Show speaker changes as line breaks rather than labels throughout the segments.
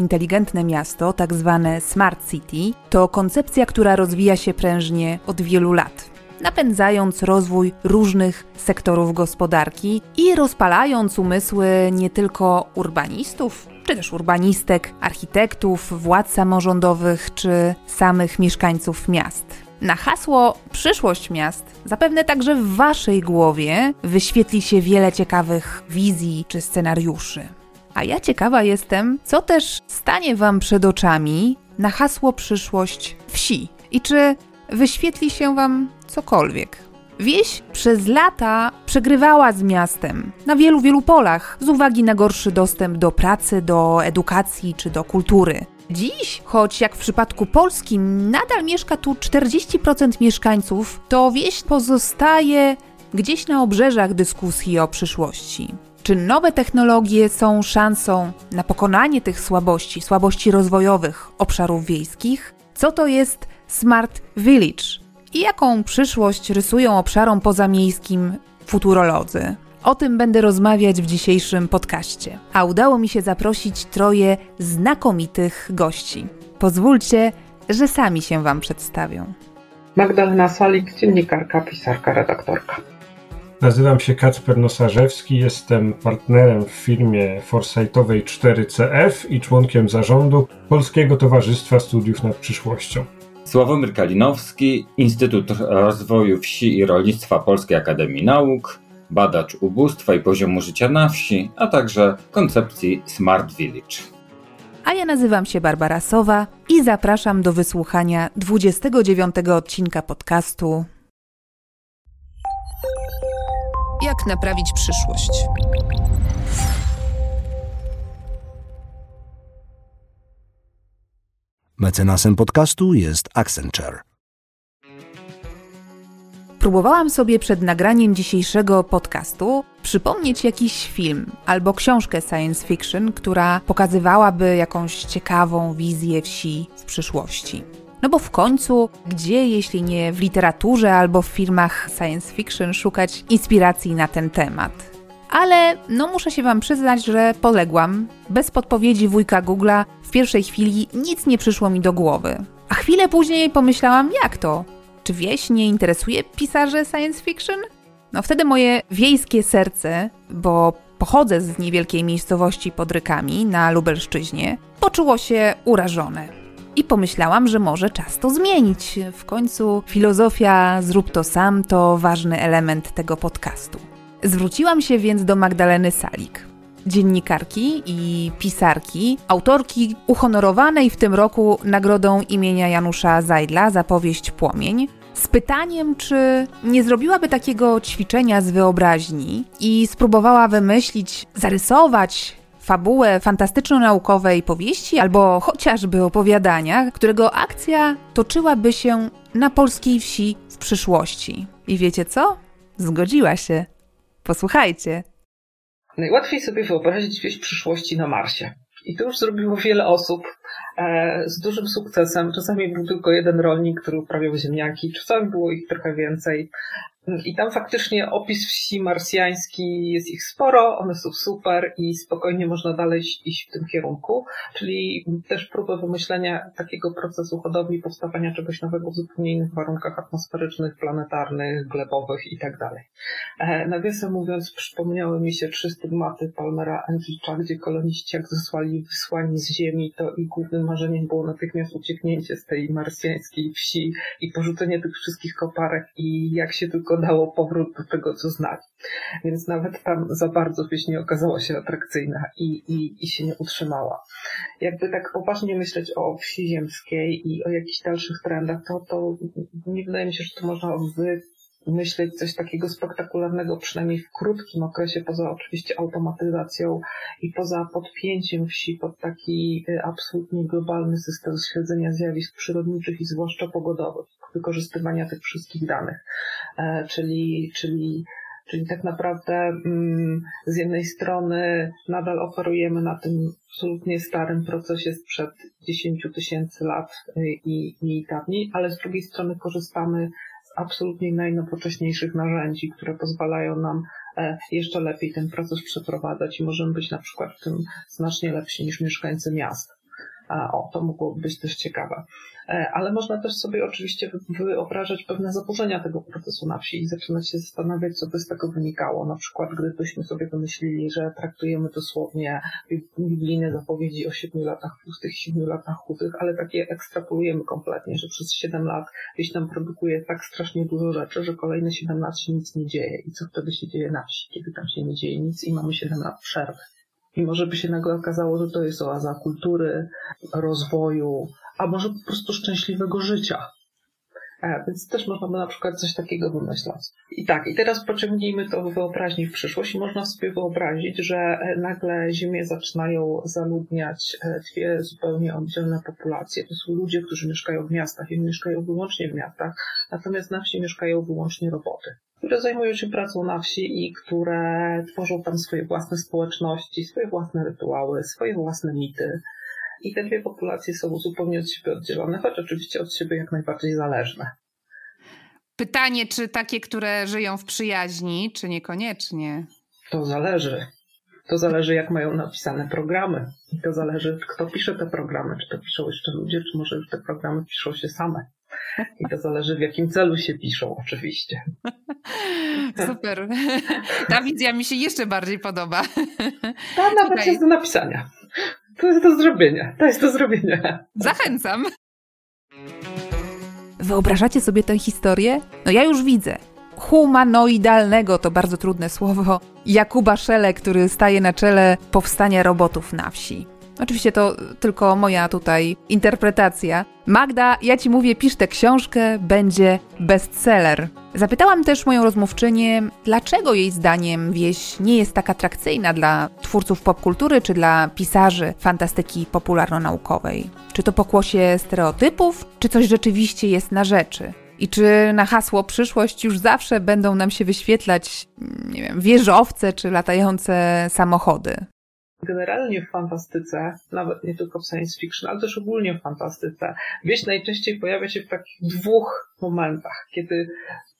inteligentne miasto, tak zwane Smart City, to koncepcja, która rozwija się prężnie od wielu lat napędzając rozwój różnych sektorów gospodarki i rozpalając umysły nie tylko urbanistów, czy też urbanistek, architektów, władz samorządowych, czy samych mieszkańców miast. Na hasło przyszłość miast zapewne także w Waszej głowie wyświetli się wiele ciekawych wizji czy scenariuszy. A ja ciekawa jestem, co też stanie Wam przed oczami na hasło przyszłość wsi i czy wyświetli się Wam cokolwiek. Wieś przez lata przegrywała z miastem na wielu, wielu polach z uwagi na gorszy dostęp do pracy, do edukacji czy do kultury. Dziś, choć jak w przypadku Polski nadal mieszka tu 40% mieszkańców, to wieś pozostaje gdzieś na obrzeżach dyskusji o przyszłości. Czy nowe technologie są szansą na pokonanie tych słabości, słabości rozwojowych obszarów wiejskich? Co to jest Smart Village? I jaką przyszłość rysują obszarom pozamiejskim futurolodzy? O tym będę rozmawiać w dzisiejszym podcaście. A udało mi się zaprosić troje znakomitych gości. Pozwólcie, że sami się Wam przedstawią.
Magdalena Salik, dziennikarka, pisarka, redaktorka.
Nazywam się Kacper Nosarzewski, jestem partnerem w firmie Foresightowej 4CF i członkiem zarządu Polskiego Towarzystwa Studiów nad Przyszłością.
Sławomir Kalinowski, Instytut Rozwoju Wsi i Rolnictwa Polskiej Akademii Nauk, badacz ubóstwa i poziomu życia na wsi, a także koncepcji Smart Village.
A ja nazywam się Barbara Sowa i zapraszam do wysłuchania 29 odcinka podcastu Jak naprawić przyszłość.
Mecenasem podcastu jest Accenture.
Próbowałam sobie przed nagraniem dzisiejszego podcastu przypomnieć jakiś film albo książkę science fiction, która pokazywałaby jakąś ciekawą wizję wsi w przyszłości. No bo w końcu, gdzie jeśli nie w literaturze albo w filmach science fiction szukać inspiracji na ten temat? Ale no muszę się wam przyznać, że poległam. Bez podpowiedzi wujka Google'a w pierwszej chwili nic nie przyszło mi do głowy. A chwilę później pomyślałam, jak to? Czy wieś nie interesuje pisarzy science fiction? No wtedy moje wiejskie serce, bo pochodzę z niewielkiej miejscowości pod Rykami na Lubelszczyźnie, poczuło się urażone. I pomyślałam, że może czas to zmienić. W końcu filozofia zrób to sam to ważny element tego podcastu. Zwróciłam się więc do Magdaleny Salik, dziennikarki i pisarki, autorki uhonorowanej w tym roku nagrodą imienia Janusza Zajdla za powieść Płomień, z pytaniem, czy nie zrobiłaby takiego ćwiczenia z wyobraźni i spróbowała wymyślić, zarysować fabułę fantastyczno-naukowej powieści albo chociażby opowiadania, którego akcja toczyłaby się na polskiej wsi w przyszłości. I wiecie co? Zgodziła się. Posłuchajcie.
Najłatwiej sobie wyobrazić wieś przyszłości na Marsie. I to już zrobiło wiele osób e, z dużym sukcesem. Czasami był tylko jeden rolnik, który uprawiał ziemniaki, czasami było ich trochę więcej. I tam faktycznie opis wsi marsjański jest ich sporo, one są super i spokojnie można dalej iść w tym kierunku. Czyli też próbę wymyślenia takiego procesu hodowli, powstawania czegoś nowego w zupełnie innych warunkach atmosferycznych, planetarnych, glebowych i tak. E, nawiasem mówiąc, przypomniały mi się trzy stygmaty Palmera Enricha, gdzie koloniści jak zostali wysłani z ziemi, to ich głównym marzeniem było natychmiast ucieknięcie z tej marsjańskiej wsi i porzucenie tych wszystkich koparek i jak się tylko dało powrót do tego, co znali. Więc nawet tam za bardzo wieś nie okazała się atrakcyjna i, i, i się nie utrzymała. Jakby tak poważnie myśleć o wsi ziemskiej i o jakichś dalszych trendach, to, to nie wydaje mi się, że to można wy, myśleć coś takiego spektakularnego, przynajmniej w krótkim okresie, poza oczywiście automatyzacją i poza podpięciem wsi pod taki y, absolutnie globalny system śledzenia zjawisk przyrodniczych i zwłaszcza pogodowych, wykorzystywania tych wszystkich danych. E, czyli, czyli Czyli tak naprawdę mm, z jednej strony nadal operujemy na tym absolutnie starym procesie sprzed 10 tysięcy lat y, i, i dawniej, ale z drugiej strony korzystamy absolutnie najnowocześniejszych narzędzi, które pozwalają nam e, jeszcze lepiej ten proces przeprowadzać i możemy być na przykład w tym znacznie lepsi niż mieszkańcy miast. O, to mogłoby być też ciekawe. E, ale można też sobie oczywiście wyobrażać pewne zaburzenia tego procesu na wsi i zaczynać się zastanawiać, co by z tego wynikało. Na przykład, gdybyśmy sobie wymyślili, że traktujemy dosłownie biblijne zapowiedzi o siedmiu latach pustych, siedmiu latach chudych, ale takie ekstrapolujemy kompletnie, że przez siedem lat wieś nam produkuje tak strasznie dużo rzeczy, że kolejne siedem lat się nic nie dzieje. I co wtedy się dzieje na wsi, kiedy tam się nie dzieje nic i mamy siedem lat przerwy? I może by się nagle okazało, że to jest oaza kultury, rozwoju, a może po prostu szczęśliwego życia. E, więc też można by na przykład coś takiego wymyślać. I tak, i teraz pociągnijmy to w wyobraźni w przyszłość i można sobie wyobrazić, że e, nagle Ziemię zaczynają zaludniać e, dwie zupełnie oddzielne populacje. To są ludzie, którzy mieszkają w miastach i mieszkają wyłącznie w miastach, natomiast na wsi mieszkają wyłącznie roboty które zajmują się pracą na wsi i które tworzą tam swoje własne społeczności, swoje własne rytuały, swoje własne mity. I te dwie populacje są zupełnie od siebie oddzielone, choć oczywiście od siebie jak najbardziej zależne.
Pytanie, czy takie, które żyją w przyjaźni, czy niekoniecznie?
To zależy. To zależy, jak mają napisane programy. I to zależy, kto pisze te programy. Czy to piszą jeszcze ludzie, czy może już te programy piszą się same. I to zależy, w jakim celu się piszą, oczywiście.
Super. Ta wizja mi się jeszcze bardziej podoba.
Ta nawet Słuchaj. jest do napisania. To jest do zrobienia. To jest do zrobienia.
Zachęcam. Wyobrażacie sobie tę historię? No ja już widzę. Humanoidalnego to bardzo trudne słowo. Jakuba Szele, który staje na czele powstania robotów na wsi. Oczywiście to tylko moja tutaj interpretacja. Magda, ja ci mówię, pisz tę książkę, będzie bestseller. Zapytałam też moją rozmówczynię, dlaczego jej zdaniem wieś nie jest tak atrakcyjna dla twórców popkultury czy dla pisarzy fantastyki popularno-naukowej. Czy to pokłosie stereotypów, czy coś rzeczywiście jest na rzeczy? I czy na hasło przyszłość już zawsze będą nam się wyświetlać, nie wiem, wieżowce czy latające samochody?
Generalnie w fantastyce, nawet nie tylko w science fiction, ale też ogólnie w fantastyce, wieś najczęściej pojawia się w takich dwóch momentach, kiedy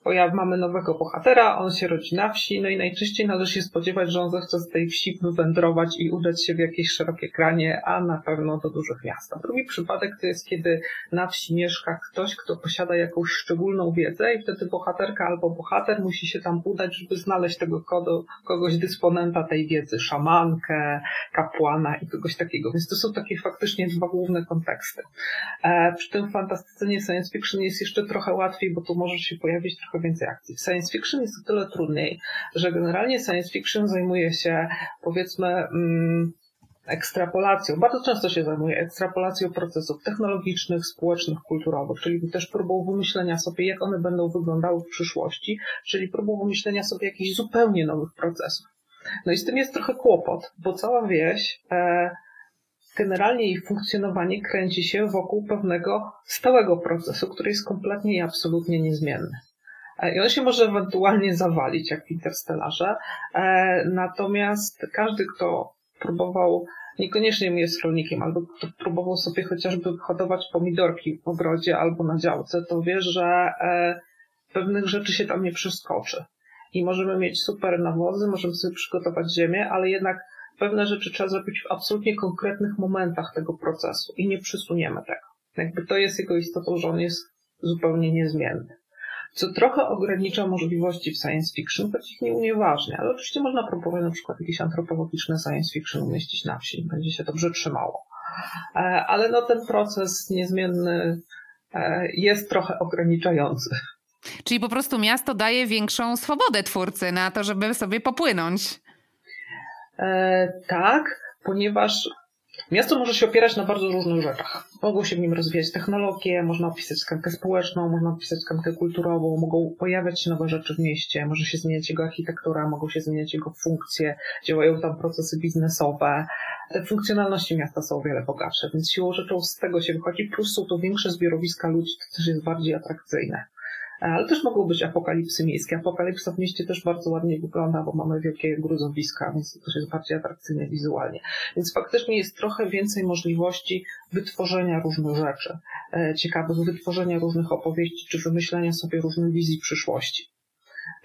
pojaw, mamy nowego bohatera, on się rodzi na wsi, no i najczęściej należy się spodziewać, że on zechce z tej wsi wywędrować i udać się w jakieś szerokie kranie, a na pewno do dużych miast. Drugi przypadek to jest, kiedy na wsi mieszka ktoś, kto posiada jakąś szczególną wiedzę i wtedy bohaterka albo bohater musi się tam udać, żeby znaleźć tego kogoś dysponenta tej wiedzy, szamankę, kapłana i kogoś takiego. Więc to są takie faktycznie dwa główne konteksty. E, przy tym fantastyce nie science fiction jest jeszcze trochę łatwiej, bo tu może się pojawić trochę więcej akcji. W science fiction jest o tyle trudniej, że generalnie science fiction zajmuje się, powiedzmy, mm, ekstrapolacją. Bardzo często się zajmuje ekstrapolacją procesów technologicznych, społecznych, kulturowych, czyli też próbą wymyślenia sobie, jak one będą wyglądały w przyszłości, czyli próbą wymyślenia sobie jakichś zupełnie nowych procesów. No i z tym jest trochę kłopot, bo cała wieś e, generalnie jej funkcjonowanie kręci się wokół pewnego stałego procesu, który jest kompletnie i absolutnie niezmienny. I on się może ewentualnie zawalić, jak w Interstellarze. E, natomiast każdy, kto próbował, niekoniecznie jest rolnikiem, albo kto próbował sobie chociażby hodować pomidorki w ogrodzie albo na działce, to wie, że e, pewnych rzeczy się tam nie przeskoczy. I możemy mieć super nawozy, możemy sobie przygotować ziemię, ale jednak pewne rzeczy trzeba zrobić w absolutnie konkretnych momentach tego procesu i nie przysuniemy tego. Jakby to jest jego istotą, że on jest zupełnie niezmienny co trochę ogranicza możliwości w science fiction, choć ich nie unieważnia. Ale oczywiście można próbować na przykład jakieś antropologiczne science fiction umieścić na wsi, będzie się dobrze trzymało. E, ale no ten proces niezmienny e, jest trochę ograniczający.
Czyli po prostu miasto daje większą swobodę twórcy na to, żeby sobie popłynąć.
E, tak, ponieważ Miasto może się opierać na bardzo różnych rzeczach. Mogą się w nim rozwijać technologie, można opisać tkankę społeczną, można opisać tkankę kulturową, mogą pojawiać się nowe rzeczy w mieście, może się zmieniać jego architektura, mogą się zmieniać jego funkcje, działają tam procesy biznesowe. Te funkcjonalności miasta są o wiele bogatsze, więc siłą rzeczą z tego się wychodzi, plus są to większe zbiorowiska ludzi, to też jest bardziej atrakcyjne ale też mogą być apokalipsy miejskie. Apokalipsa w mieście też bardzo ładnie wygląda, bo mamy wielkie gruzowiska, więc to jest bardziej atrakcyjne wizualnie. Więc faktycznie jest trochę więcej możliwości wytworzenia różnych rzeczy, e, ciekawych, wytworzenia różnych opowieści, czy wymyślenia sobie różnych wizji przyszłości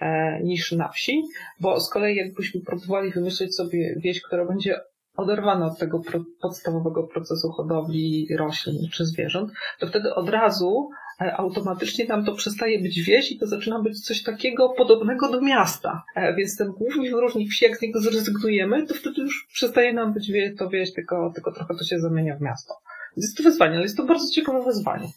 e, niż na wsi, bo z kolei jakbyśmy próbowali wymyślić sobie wieś, która będzie oderwane od tego podstawowego procesu hodowli roślin czy zwierząt, to wtedy od razu automatycznie nam to przestaje być wieś i to zaczyna być coś takiego podobnego do miasta. E, więc ten główny wyróżnik wsi, jak z niego zrezygnujemy, to wtedy już przestaje nam być to wieś, tylko, tylko trochę to się zamienia w miasto. Jest to wyzwanie, ale jest to bardzo ciekawe wyzwanie.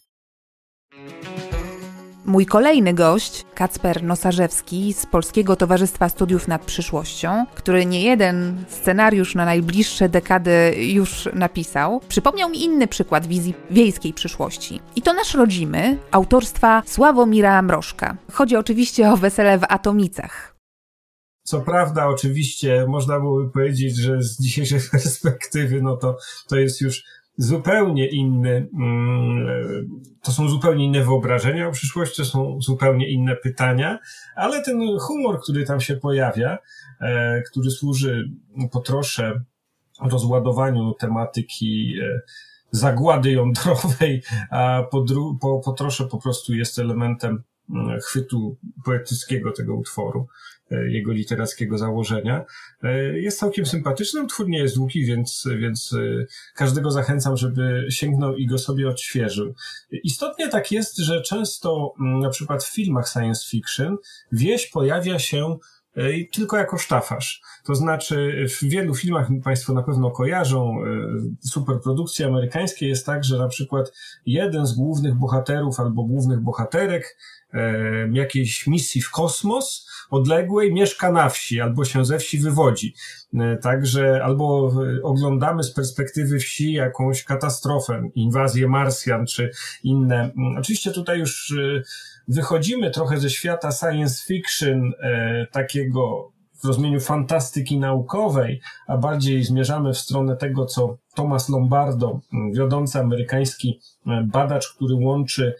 Mój kolejny gość, Kacper Nosarzewski z Polskiego Towarzystwa Studiów nad Przyszłością, który nie jeden scenariusz na najbliższe dekady już napisał, przypomniał mi inny przykład wizji wiejskiej przyszłości. I to nasz rodzimy, autorstwa Sławomira Mrożka. Chodzi oczywiście o wesele w Atomicach.
Co prawda, oczywiście, można byłoby powiedzieć, że z dzisiejszej perspektywy, no to, to jest już zupełnie inny, mm, to są zupełnie inne wyobrażenia o przyszłości, to są zupełnie inne pytania, ale ten humor, który tam się pojawia, e, który służy po trosze rozładowaniu tematyki e, zagłady jądrowej, a po, dru- po, po trosze po prostu jest elementem mm, chwytu poetyckiego tego utworu. E, jego literackiego założenia. E, jest całkiem sympatyczny, utwór nie jest długi, więc, więc e, każdego zachęcam, żeby sięgnął i go sobie odświeżył. Istotnie tak jest, że często mm, na przykład w filmach science fiction wieś pojawia się tylko jako sztafasz. To znaczy, w wielu filmach Państwo na pewno kojarzą, superprodukcje amerykańskie jest tak, że na przykład jeden z głównych bohaterów albo głównych bohaterek jakiejś misji w kosmos odległej mieszka na wsi albo się ze wsi wywodzi. E, także albo oglądamy z perspektywy wsi jakąś katastrofę, inwazję Marsjan czy inne. Mm, oczywiście tutaj już e, wychodzimy trochę ze świata science fiction, e, takiego w rozumieniu fantastyki naukowej, a bardziej zmierzamy w stronę tego, co Thomas Lombardo, mm, wiodący amerykański badacz, który łączy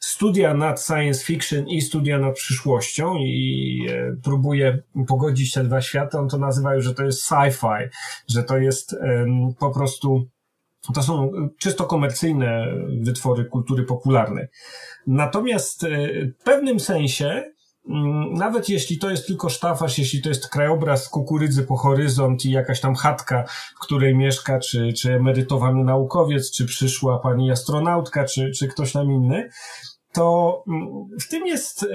studia nad science fiction i studia nad przyszłością i e, próbuje pogodzić te dwa światy. On to nazywa już, że to jest sci-fi, że to jest po prostu to są czysto komercyjne wytwory kultury popularnej. Natomiast e, w pewnym sensie, nawet jeśli to jest tylko sztafasz, jeśli to jest krajobraz kukurydzy po horyzont i jakaś tam chatka, w której mieszka, czy, czy emerytowany naukowiec, czy przyszła pani astronautka, czy, czy ktoś tam inny, to mm, w tym jest e,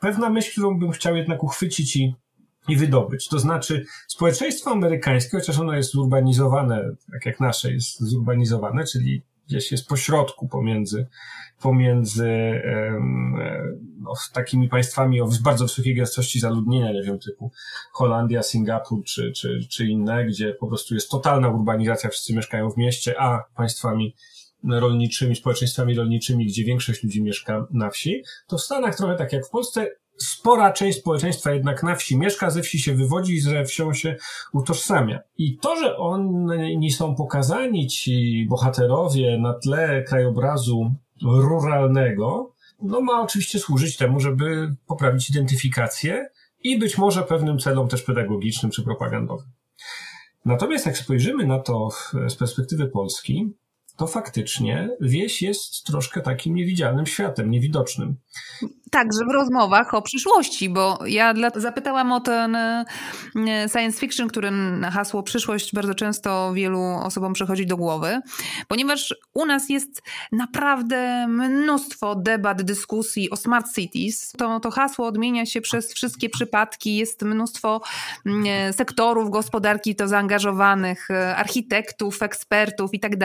pewna myśl, którą bym chciał jednak uchwycić i, i wydobyć. To znaczy, społeczeństwo amerykańskie, chociaż ono jest zurbanizowane, tak jak nasze jest zurbanizowane, czyli gdzieś jest pośrodku pomiędzy, pomiędzy no, takimi państwami o bardzo wysokiej gęstości zaludnienia, nie wiem, typu Holandia, Singapur czy, czy, czy inne, gdzie po prostu jest totalna urbanizacja, wszyscy mieszkają w mieście, a państwami rolniczymi, społeczeństwami rolniczymi, gdzie większość ludzi mieszka na wsi, to w Stanach trochę tak jak w Polsce, spora część społeczeństwa jednak na wsi mieszka, ze wsi się wywodzi i ze wsią się utożsamia. I to, że oni są pokazani, ci bohaterowie, na tle krajobrazu ruralnego, no ma oczywiście służyć temu, żeby poprawić identyfikację i być może pewnym celom też pedagogicznym czy propagandowym. Natomiast jak spojrzymy na to z perspektywy Polski, to faktycznie wieś jest troszkę takim niewidzialnym światem, niewidocznym.
Także w rozmowach o przyszłości, bo ja dla, zapytałam o ten e, science fiction, który na hasło przyszłość bardzo często wielu osobom przychodzi do głowy, ponieważ u nas jest naprawdę mnóstwo debat, dyskusji o smart cities. To, to hasło odmienia się przez wszystkie przypadki, jest mnóstwo e, sektorów gospodarki to zaangażowanych, e, architektów, ekspertów i tak.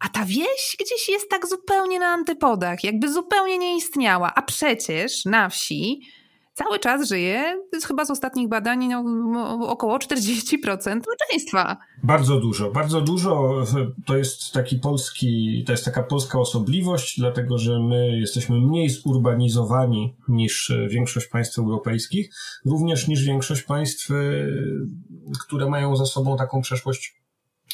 A ta wieś gdzieś jest tak zupełnie na antypodach, jakby zupełnie nie istniała. A przecież na wsi cały czas żyje, chyba z ostatnich badań, no, około 40% społeczeństwa.
Bardzo dużo, bardzo dużo. To jest taki polski, to jest taka polska osobliwość, dlatego że my jesteśmy mniej zurbanizowani niż większość państw europejskich, również niż większość państw, które mają za sobą taką przeszłość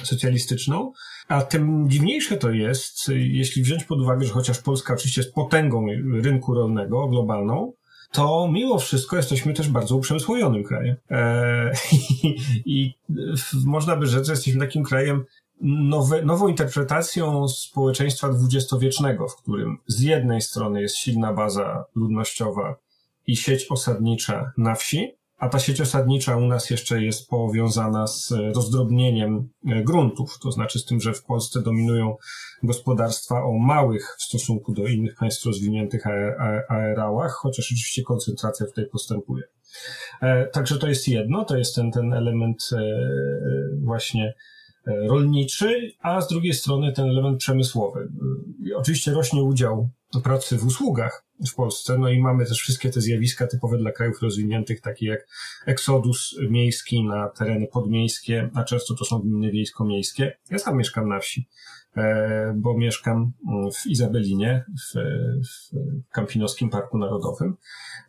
socjalistyczną. A tym dziwniejsze to jest, jeśli wziąć pod uwagę, że chociaż Polska oczywiście jest potęgą rynku rolnego globalną, to mimo wszystko jesteśmy też bardzo uprzemysłowionym krajem. Eee, i, I można by rzec, że jesteśmy takim krajem nowe, nową interpretacją społeczeństwa dwudziestowiecznego, w którym z jednej strony jest silna baza ludnościowa i sieć osadnicza na wsi, a ta sieć osadnicza u nas jeszcze jest powiązana z rozdrobnieniem e, gruntów, to znaczy z tym, że w Polsce dominują gospodarstwa o małych w stosunku do innych państw rozwiniętych aerałach, chociaż oczywiście koncentracja tutaj postępuje. E, także to jest jedno, to jest ten, ten element e, właśnie rolniczy, a z drugiej strony ten element przemysłowy. Oczywiście rośnie udział pracy w usługach, w Polsce. No i mamy też wszystkie te zjawiska typowe dla krajów rozwiniętych, takie jak eksodus miejski na tereny podmiejskie, a często to są gminy wiejsko-miejskie. Ja sam mieszkam na wsi, e, bo mieszkam w Izabelinie, w, w Parku Narodowym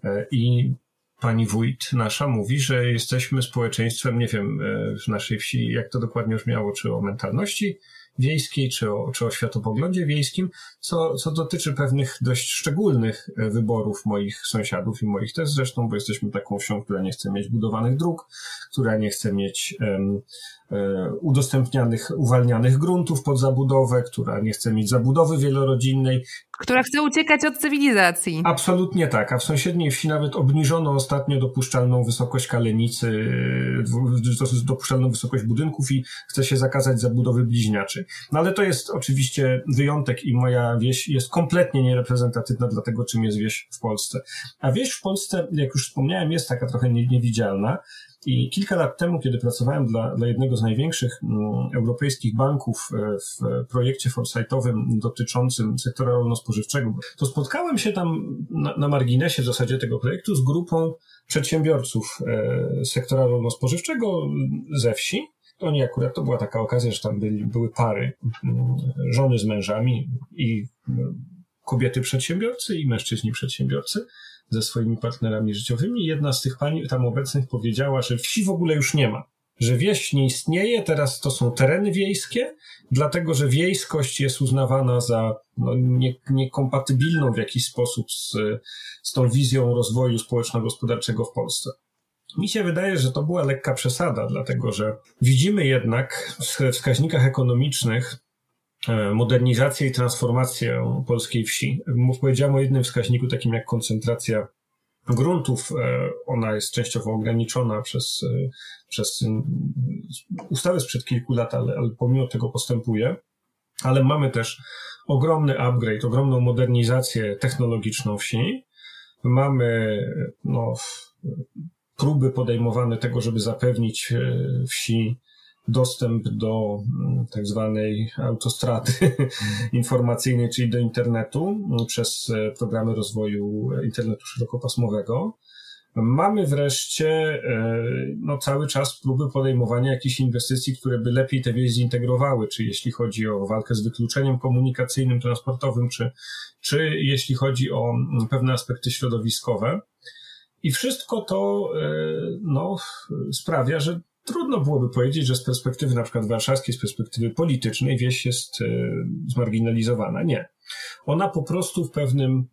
e, i pani wójt nasza mówi, że jesteśmy społeczeństwem, nie wiem e, w naszej wsi, jak to dokładnie już miało, czy o mentalności wiejskiej, czy o, czy o światopoglądzie wiejskim, co, co dotyczy pewnych dość szczególnych e, wyborów moich sąsiadów i moich też zresztą, bo jesteśmy taką wsią, która nie chce mieć budowanych dróg, która nie chce mieć um, E, udostępnianych, uwalnianych gruntów pod zabudowę, która nie chce mieć zabudowy wielorodzinnej.
Która chce uciekać od cywilizacji.
Absolutnie tak, a w sąsiedniej wsi nawet obniżono ostatnio dopuszczalną wysokość kalenicy, dopuszczalną wysokość budynków i chce się zakazać zabudowy bliźniaczy. No ale to jest oczywiście wyjątek i moja wieś jest kompletnie niereprezentatywna dla tego, czym jest wieś w Polsce. A wieś w Polsce, jak już wspomniałem, jest taka trochę niewidzialna. I kilka lat temu, kiedy pracowałem dla, dla jednego z największych m, mm, europejskich banków e, w projekcie foresightowym dotyczącym sektora rolno-spożywczego, to spotkałem się tam na, na marginesie w zasadzie tego projektu z grupą przedsiębiorców e, sektora rolno-spożywczego ze wsi. Oni akurat, to była taka okazja, że tam byli, były pary, mm, żony z mężami i mm, kobiety przedsiębiorcy i mężczyźni przedsiębiorcy ze swoimi partnerami życiowymi. Jedna z tych pani tam obecnych powiedziała, że wsi w ogóle już nie ma. Że wieś nie istnieje, teraz to są tereny wiejskie, dlatego że wiejskość jest uznawana za no, nie, niekompatybilną w jakiś sposób z, z tą wizją rozwoju społeczno-gospodarczego w Polsce. Mi się wydaje, że to była lekka przesada, dlatego że widzimy jednak w wskaźnikach ekonomicznych E, modernizację i transformację polskiej wsi. Powiedziałem o jednym wskaźniku, takim jak koncentracja gruntów. E, ona jest częściowo ograniczona przez, e, przez ustawy sprzed kilku lat, ale, ale pomimo tego postępuje. Ale mamy też ogromny upgrade, ogromną modernizację technologiczną wsi. Mamy no, próby podejmowane tego, żeby zapewnić wsi dostęp do mm, tak zwanej autostrady informacyjnej, czyli do internetu mm, przez e, programy rozwoju internetu szerokopasmowego. Mamy wreszcie e, no, cały czas próby podejmowania jakichś inwestycji, które by lepiej te wieś zintegrowały, czy jeśli chodzi o walkę z wykluczeniem komunikacyjnym, transportowym, czy, czy jeśli chodzi o mm, pewne aspekty środowiskowe. I wszystko to e, no, sprawia, że trudno byłoby powiedzieć, że z perspektywy na przykład warszawskiej, z perspektywy politycznej wieś jest e, zmarginalizowana. Nie. Ona po prostu w pewnym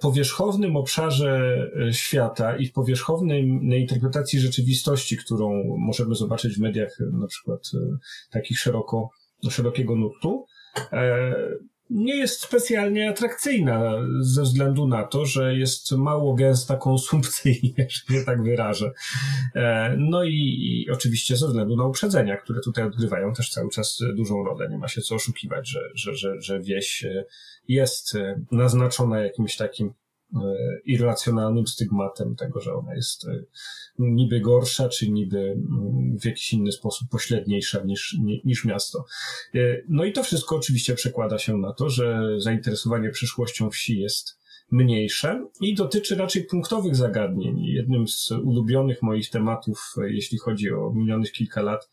powierzchownym obszarze e, świata i w powierzchownej interpretacji rzeczywistości, którą możemy zobaczyć w mediach na przykład takich szeroko, szerokiego nurtu, nie jest specjalnie atrakcyjna ze względu na to, że jest mało gęsta konsumpcyjnie, że się tak wyrażę. E, no i, i, oczywiście ze względu na uprzedzenia, które tutaj odgrywają też cały czas dużą rolę. Nie ma się co oszukiwać, że, że, że, że wieś jest naznaczona jakimś takim e, irracjonalnym stygmatem tego, że ona jest e, niby gorsza, czy niby mm, w jakiś inny sposób pośredniejsza niż, niż miasto. E, no i to wszystko oczywiście przekłada się na to, że zainteresowanie przyszłością wsi jest mniejsze i dotyczy raczej punktowych zagadnień. Jednym z ulubionych moich tematów, jeśli chodzi o minionych kilka lat,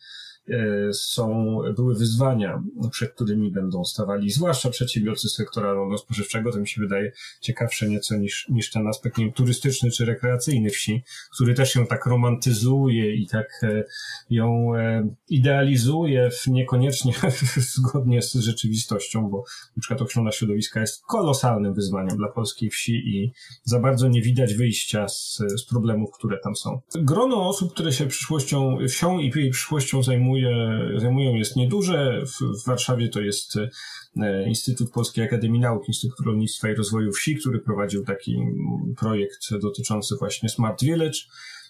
E, są, były wyzwania, przed którymi będą stawali, zwłaszcza przedsiębiorcy sektora rolno-spożywczego. To mi się wydaje ciekawsze nieco niż, niż ten aspekt nie wiem, turystyczny czy rekreacyjny wsi, który też ją tak romantyzuje i tak e, ją e, idealizuje w niekoniecznie zgodnie z rzeczywistością, bo na przykład ochrona środowiska jest kolosalnym wyzwaniem dla wsi i za bardzo nie widać wyjścia z, z problemów, które tam są. Grono osób, które się przyszłością, wsią i jej przyszłością zajmuje, zajmują jest nieduże. W, w Warszawie to jest e, Instytut Polskiej Akademii Nauk, Instytut Rolnictwa i Rozwoju Wsi, który prowadził taki projekt dotyczący właśnie Smart Village.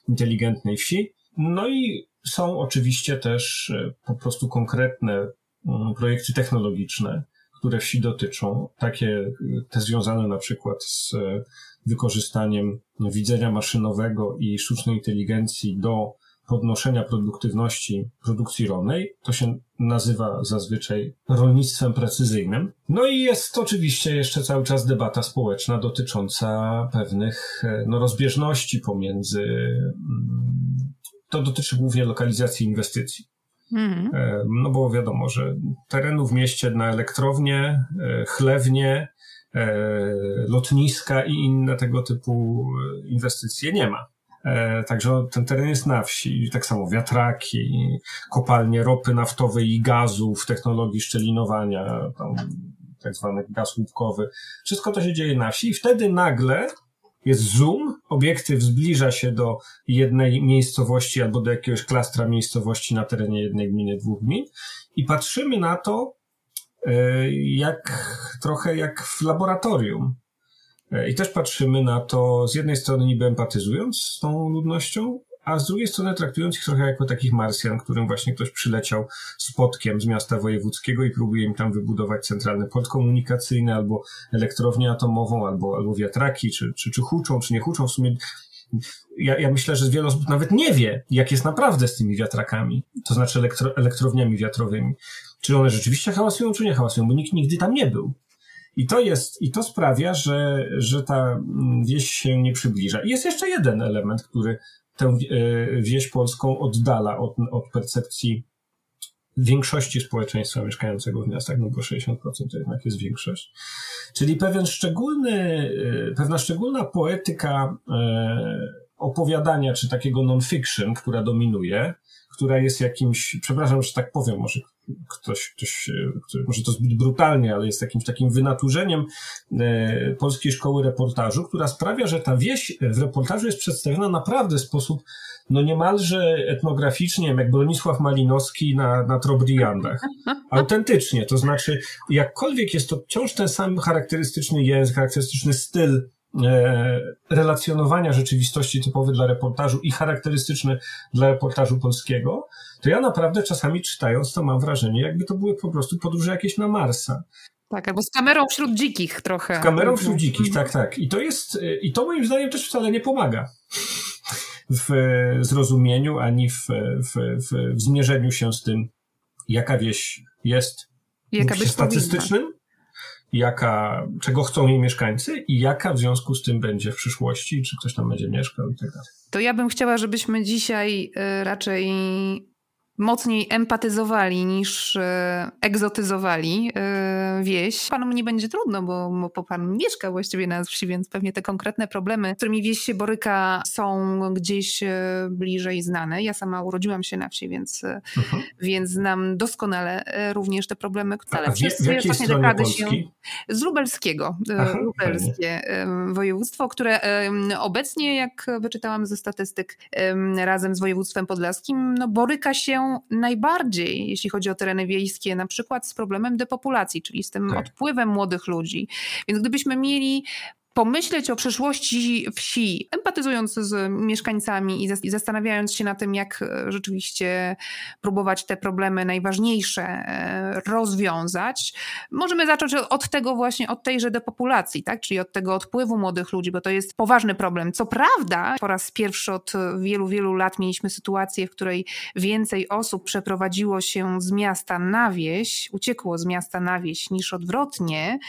inteligentnej wsi. No i są oczywiście też e, po prostu konkretne mm, projekty technologiczne, które wsi dotyczą, takie e, te związane na przykład z e, wykorzystaniem widzenia maszynowego i sztucznej inteligencji do podnoszenia produktywności produkcji rolnej. To się nazywa zazwyczaj rolnictwem precyzyjnym. No i jest oczywiście jeszcze cały czas debata społeczna dotycząca pewnych no, rozbieżności pomiędzy. Mm, to dotyczy głównie lokalizacji inwestycji. Mhm. No bo wiadomo, że terenu w mieście na elektrownię, e, chlewnie, e, lotniska i inne tego typu e, inwestycje nie ma. Także ten teren jest na wsi. Tak samo wiatraki, kopalnie ropy naftowej i gazów, technologii szczelinowania, tam tak zwany gaz łupkowy. Wszystko to się dzieje na wsi i wtedy nagle jest zoom, obiektyw zbliża się do jednej miejscowości albo do jakiegoś klastra miejscowości na terenie jednej gminy, dwóch gmin i patrzymy na to e, jak trochę jak w laboratorium. E, I też patrzymy na to z jednej strony niby empatyzując z tą ludnością, a z drugiej strony traktując ich trochę jako takich Marsjan, którym właśnie ktoś przyleciał spotkiem z miasta wojewódzkiego i próbuje im tam wybudować centralny port komunikacyjny, albo elektrownię atomową, albo, albo wiatraki, czy, czy, czy huczą, czy nie huczą. W sumie ja, ja myślę, że wiele osób nawet nie wie, jak jest naprawdę z tymi wiatrakami, to znaczy elektro, elektrowniami wiatrowymi. Czy one rzeczywiście hałasują, czy nie hałasują, bo nikt nigdy tam nie był. I to jest, i to sprawia, że, że ta wieś się nie przybliża. I jest jeszcze jeden element, który tę e, wieś polską oddala od, od percepcji większości społeczeństwa mieszkającego w miastach, no bo 60% to jednak jest większość. Czyli pewien szczególny, e, pewna szczególna poetyka e, opowiadania, czy takiego non-fiction, która dominuje, która jest jakimś, przepraszam, że tak powiem, może ktoś, ktoś, ktoś może to zbyt brutalnie, ale jest jakimś takim wynaturzeniem e, polskiej szkoły reportażu, która sprawia, że ta wieś w reportażu jest przedstawiona naprawdę w sposób no niemalże etnograficznie, jak Bronisław Malinowski na, na Trobriandach. Autentycznie, to znaczy jakkolwiek jest to wciąż ten sam charakterystyczny język, charakterystyczny styl E, relacjonowania rzeczywistości typowy dla reportażu i charakterystyczny dla reportażu polskiego, to ja naprawdę czasami czytając to mam wrażenie, jakby to były po prostu podróże jakieś na Marsa.
Tak, albo z kamerą wśród dzikich trochę.
Z kamerą wśród dzikich, mhm. tak, tak. I to jest, e, i to moim zdaniem też wcale nie pomaga w zrozumieniu, ani w, w, w, w zmierzeniu się z tym, jaka wieś jest jaka w statystycznym, jaka, czego chcą jej mieszkańcy i jaka w związku z tym będzie w przyszłości, czy ktoś tam będzie mieszkał i tak dalej.
To ja bym chciała, żebyśmy dzisiaj y, raczej mocniej empatyzowali niż e, egzotyzowali e, wieś. Panu nie będzie trudno, bo, bo pan mieszka właściwie na wsi, więc pewnie te konkretne problemy, z którymi wieś się boryka, są gdzieś e, bliżej znane. Ja sama urodziłam się na wsi, więc, mhm. więc znam doskonale również te problemy,
które A, przez ostatnie dekady się
z lubelskiego, Aha, lubelskie fajnie. województwo, które obecnie, jak wyczytałam ze statystyk, razem z województwem podlaskim, no, boryka się najbardziej, jeśli chodzi o tereny wiejskie, na przykład z problemem depopulacji, czyli z tym tak. odpływem młodych ludzi. Więc gdybyśmy mieli pomyśleć o przyszłości wsi, empatyzując z mieszkańcami i zastanawiając się na tym, jak e, rzeczywiście próbować te problemy najważniejsze e, rozwiązać, możemy zacząć od tego właśnie, od tejże depopulacji, tak? czyli od tego odpływu młodych ludzi, bo to jest poważny problem. Co prawda, po raz pierwszy od wielu, wielu lat mieliśmy sytuację, w której więcej osób przeprowadziło się z miasta na wieś, uciekło z miasta na wieś niż odwrotnie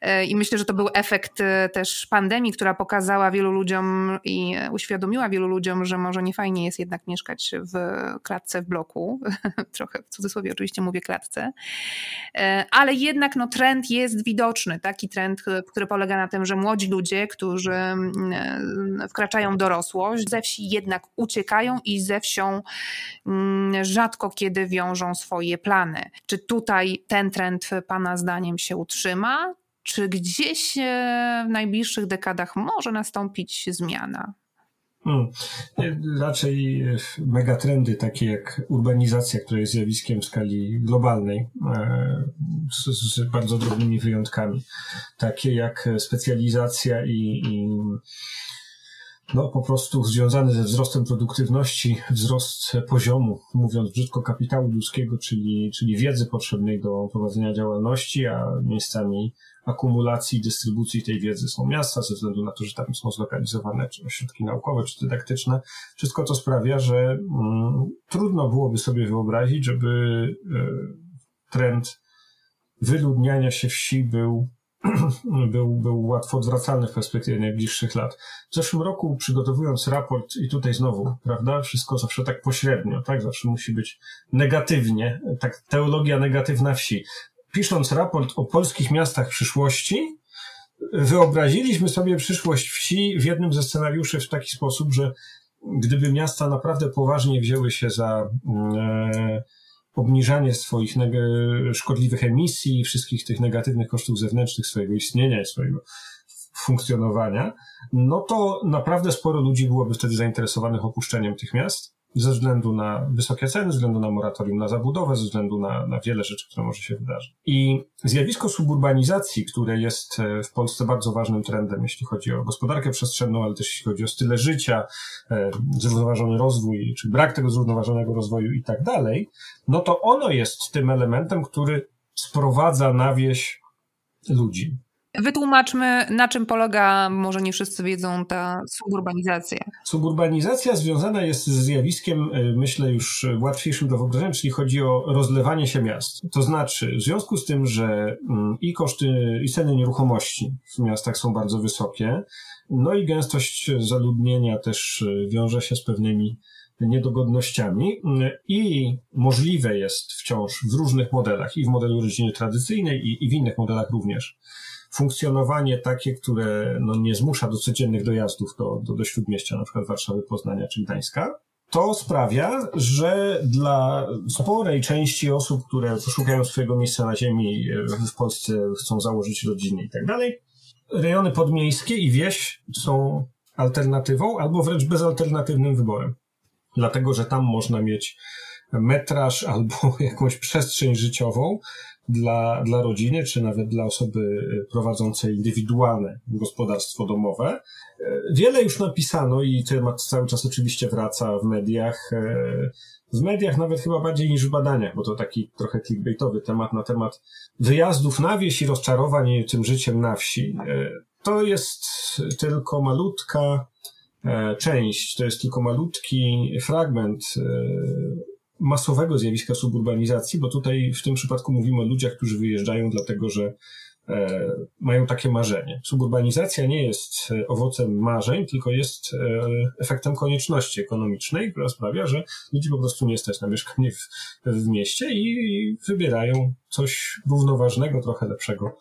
e, i myślę, że to był efekt też pandemii, która pokazała wielu ludziom i uświadomiła wielu ludziom, że może nie fajnie jest jednak mieszkać w klatce w bloku. Trochę w cudzysłowie oczywiście mówię klatce. E, ale jednak no, trend jest widoczny. Taki trend, który polega na tym, że młodzi ludzie, którzy mm, wkraczają w dorosłość, ze wsi jednak uciekają i ze wsią mm, rzadko kiedy wiążą swoje plany. Czy tutaj ten trend Pana zdaniem się utrzyma? Czy gdzieś e, w najbliższych dekadach może nastąpić zmiana?
Hmm. Raczej e, megatrendy takie jak urbanizacja, która jest zjawiskiem w skali globalnej, e, z, z bardzo drobnymi wyjątkami, takie jak specjalizacja i, i no po prostu związany ze wzrostem produktywności, wzrost poziomu, mówiąc brzydko, kapitału ludzkiego, czyli, czyli wiedzy potrzebnej do prowadzenia działalności, a miejscami akumulacji i dystrybucji tej wiedzy są miasta, ze względu na to, że tam są zlokalizowane czy ośrodki naukowe, czy dydaktyczne. Wszystko to sprawia, że mm, trudno byłoby sobie wyobrazić, żeby y, trend wyludniania się wsi był był, był łatwo odwracalny w perspektywie najbliższych lat. W zeszłym roku przygotowując raport i tutaj znowu, prawda, wszystko zawsze tak pośrednio, tak, zawsze musi być negatywnie, tak teologia negatywna wsi. Pisząc raport o polskich miastach przyszłości, wyobraziliśmy sobie przyszłość wsi w jednym ze scenariuszy w taki sposób, że gdyby miasta naprawdę poważnie wzięły się za e, obniżanie swoich szkodliwych emisji, wszystkich tych negatywnych kosztów zewnętrznych swojego istnienia i swojego funkcjonowania, no to naprawdę sporo ludzi byłoby wtedy zainteresowanych opuszczeniem tych miast ze względu na wysokie ceny, ze względu na moratorium na zabudowę, ze względu na, na wiele rzeczy, które może się wydarzyć. I zjawisko suburbanizacji, które jest e, w Polsce bardzo ważnym trendem, jeśli chodzi o gospodarkę przestrzenną, ale też jeśli chodzi o style życia, e, zrównoważony rozwój, czy brak tego zrównoważonego rozwoju i tak dalej, no to ono jest tym elementem, który sprowadza na wieś ludzi.
Wytłumaczmy, na czym polega, może nie wszyscy wiedzą, ta suburbanizacja.
Suburbanizacja związana jest z zjawiskiem, e, myślę, już łatwiejszym do wyobrażenia, czyli chodzi o rozlewanie się miast. To znaczy, w związku z tym, że mm, i koszty, i ceny nieruchomości w miastach są bardzo wysokie, no i gęstość zaludnienia też e, wiąże się z pewnymi niedogodnościami mm, i możliwe jest wciąż w różnych modelach, i w modelu rodziny tradycyjnej, i, i w innych modelach również, funkcjonowanie takie, które no, nie zmusza do codziennych dojazdów do, do, do śródmieścia, na przykład Warszawy, Poznania czy Gdańska, to sprawia, że dla sporej części osób, które poszukają swojego miejsca na ziemi w Polsce, chcą założyć rodziny i tak dalej, rejony podmiejskie i wieś są alternatywą albo wręcz bezalternatywnym wyborem. Dlatego, że tam można mieć metraż albo jakąś przestrzeń życiową, dla, dla rodziny, czy nawet dla osoby prowadzącej indywidualne gospodarstwo domowe. Wiele już napisano i temat cały czas oczywiście wraca w mediach. W mediach nawet chyba bardziej niż w badaniach, bo to taki trochę clickbaitowy temat na temat wyjazdów na wieś i rozczarowań tym życiem na wsi. To jest tylko malutka e, część, to jest tylko malutki fragment masowego zjawiska suburbanizacji, bo tutaj w tym przypadku mówimy o ludziach, którzy wyjeżdżają dlatego, że e, mają takie marzenie. Suburbanizacja nie jest e, owocem marzeń, tylko jest e, efektem konieczności ekonomicznej, która sprawia, że ludzi po prostu nie stać na mieszkanie w, w mieście i wybierają coś równoważnego, trochę lepszego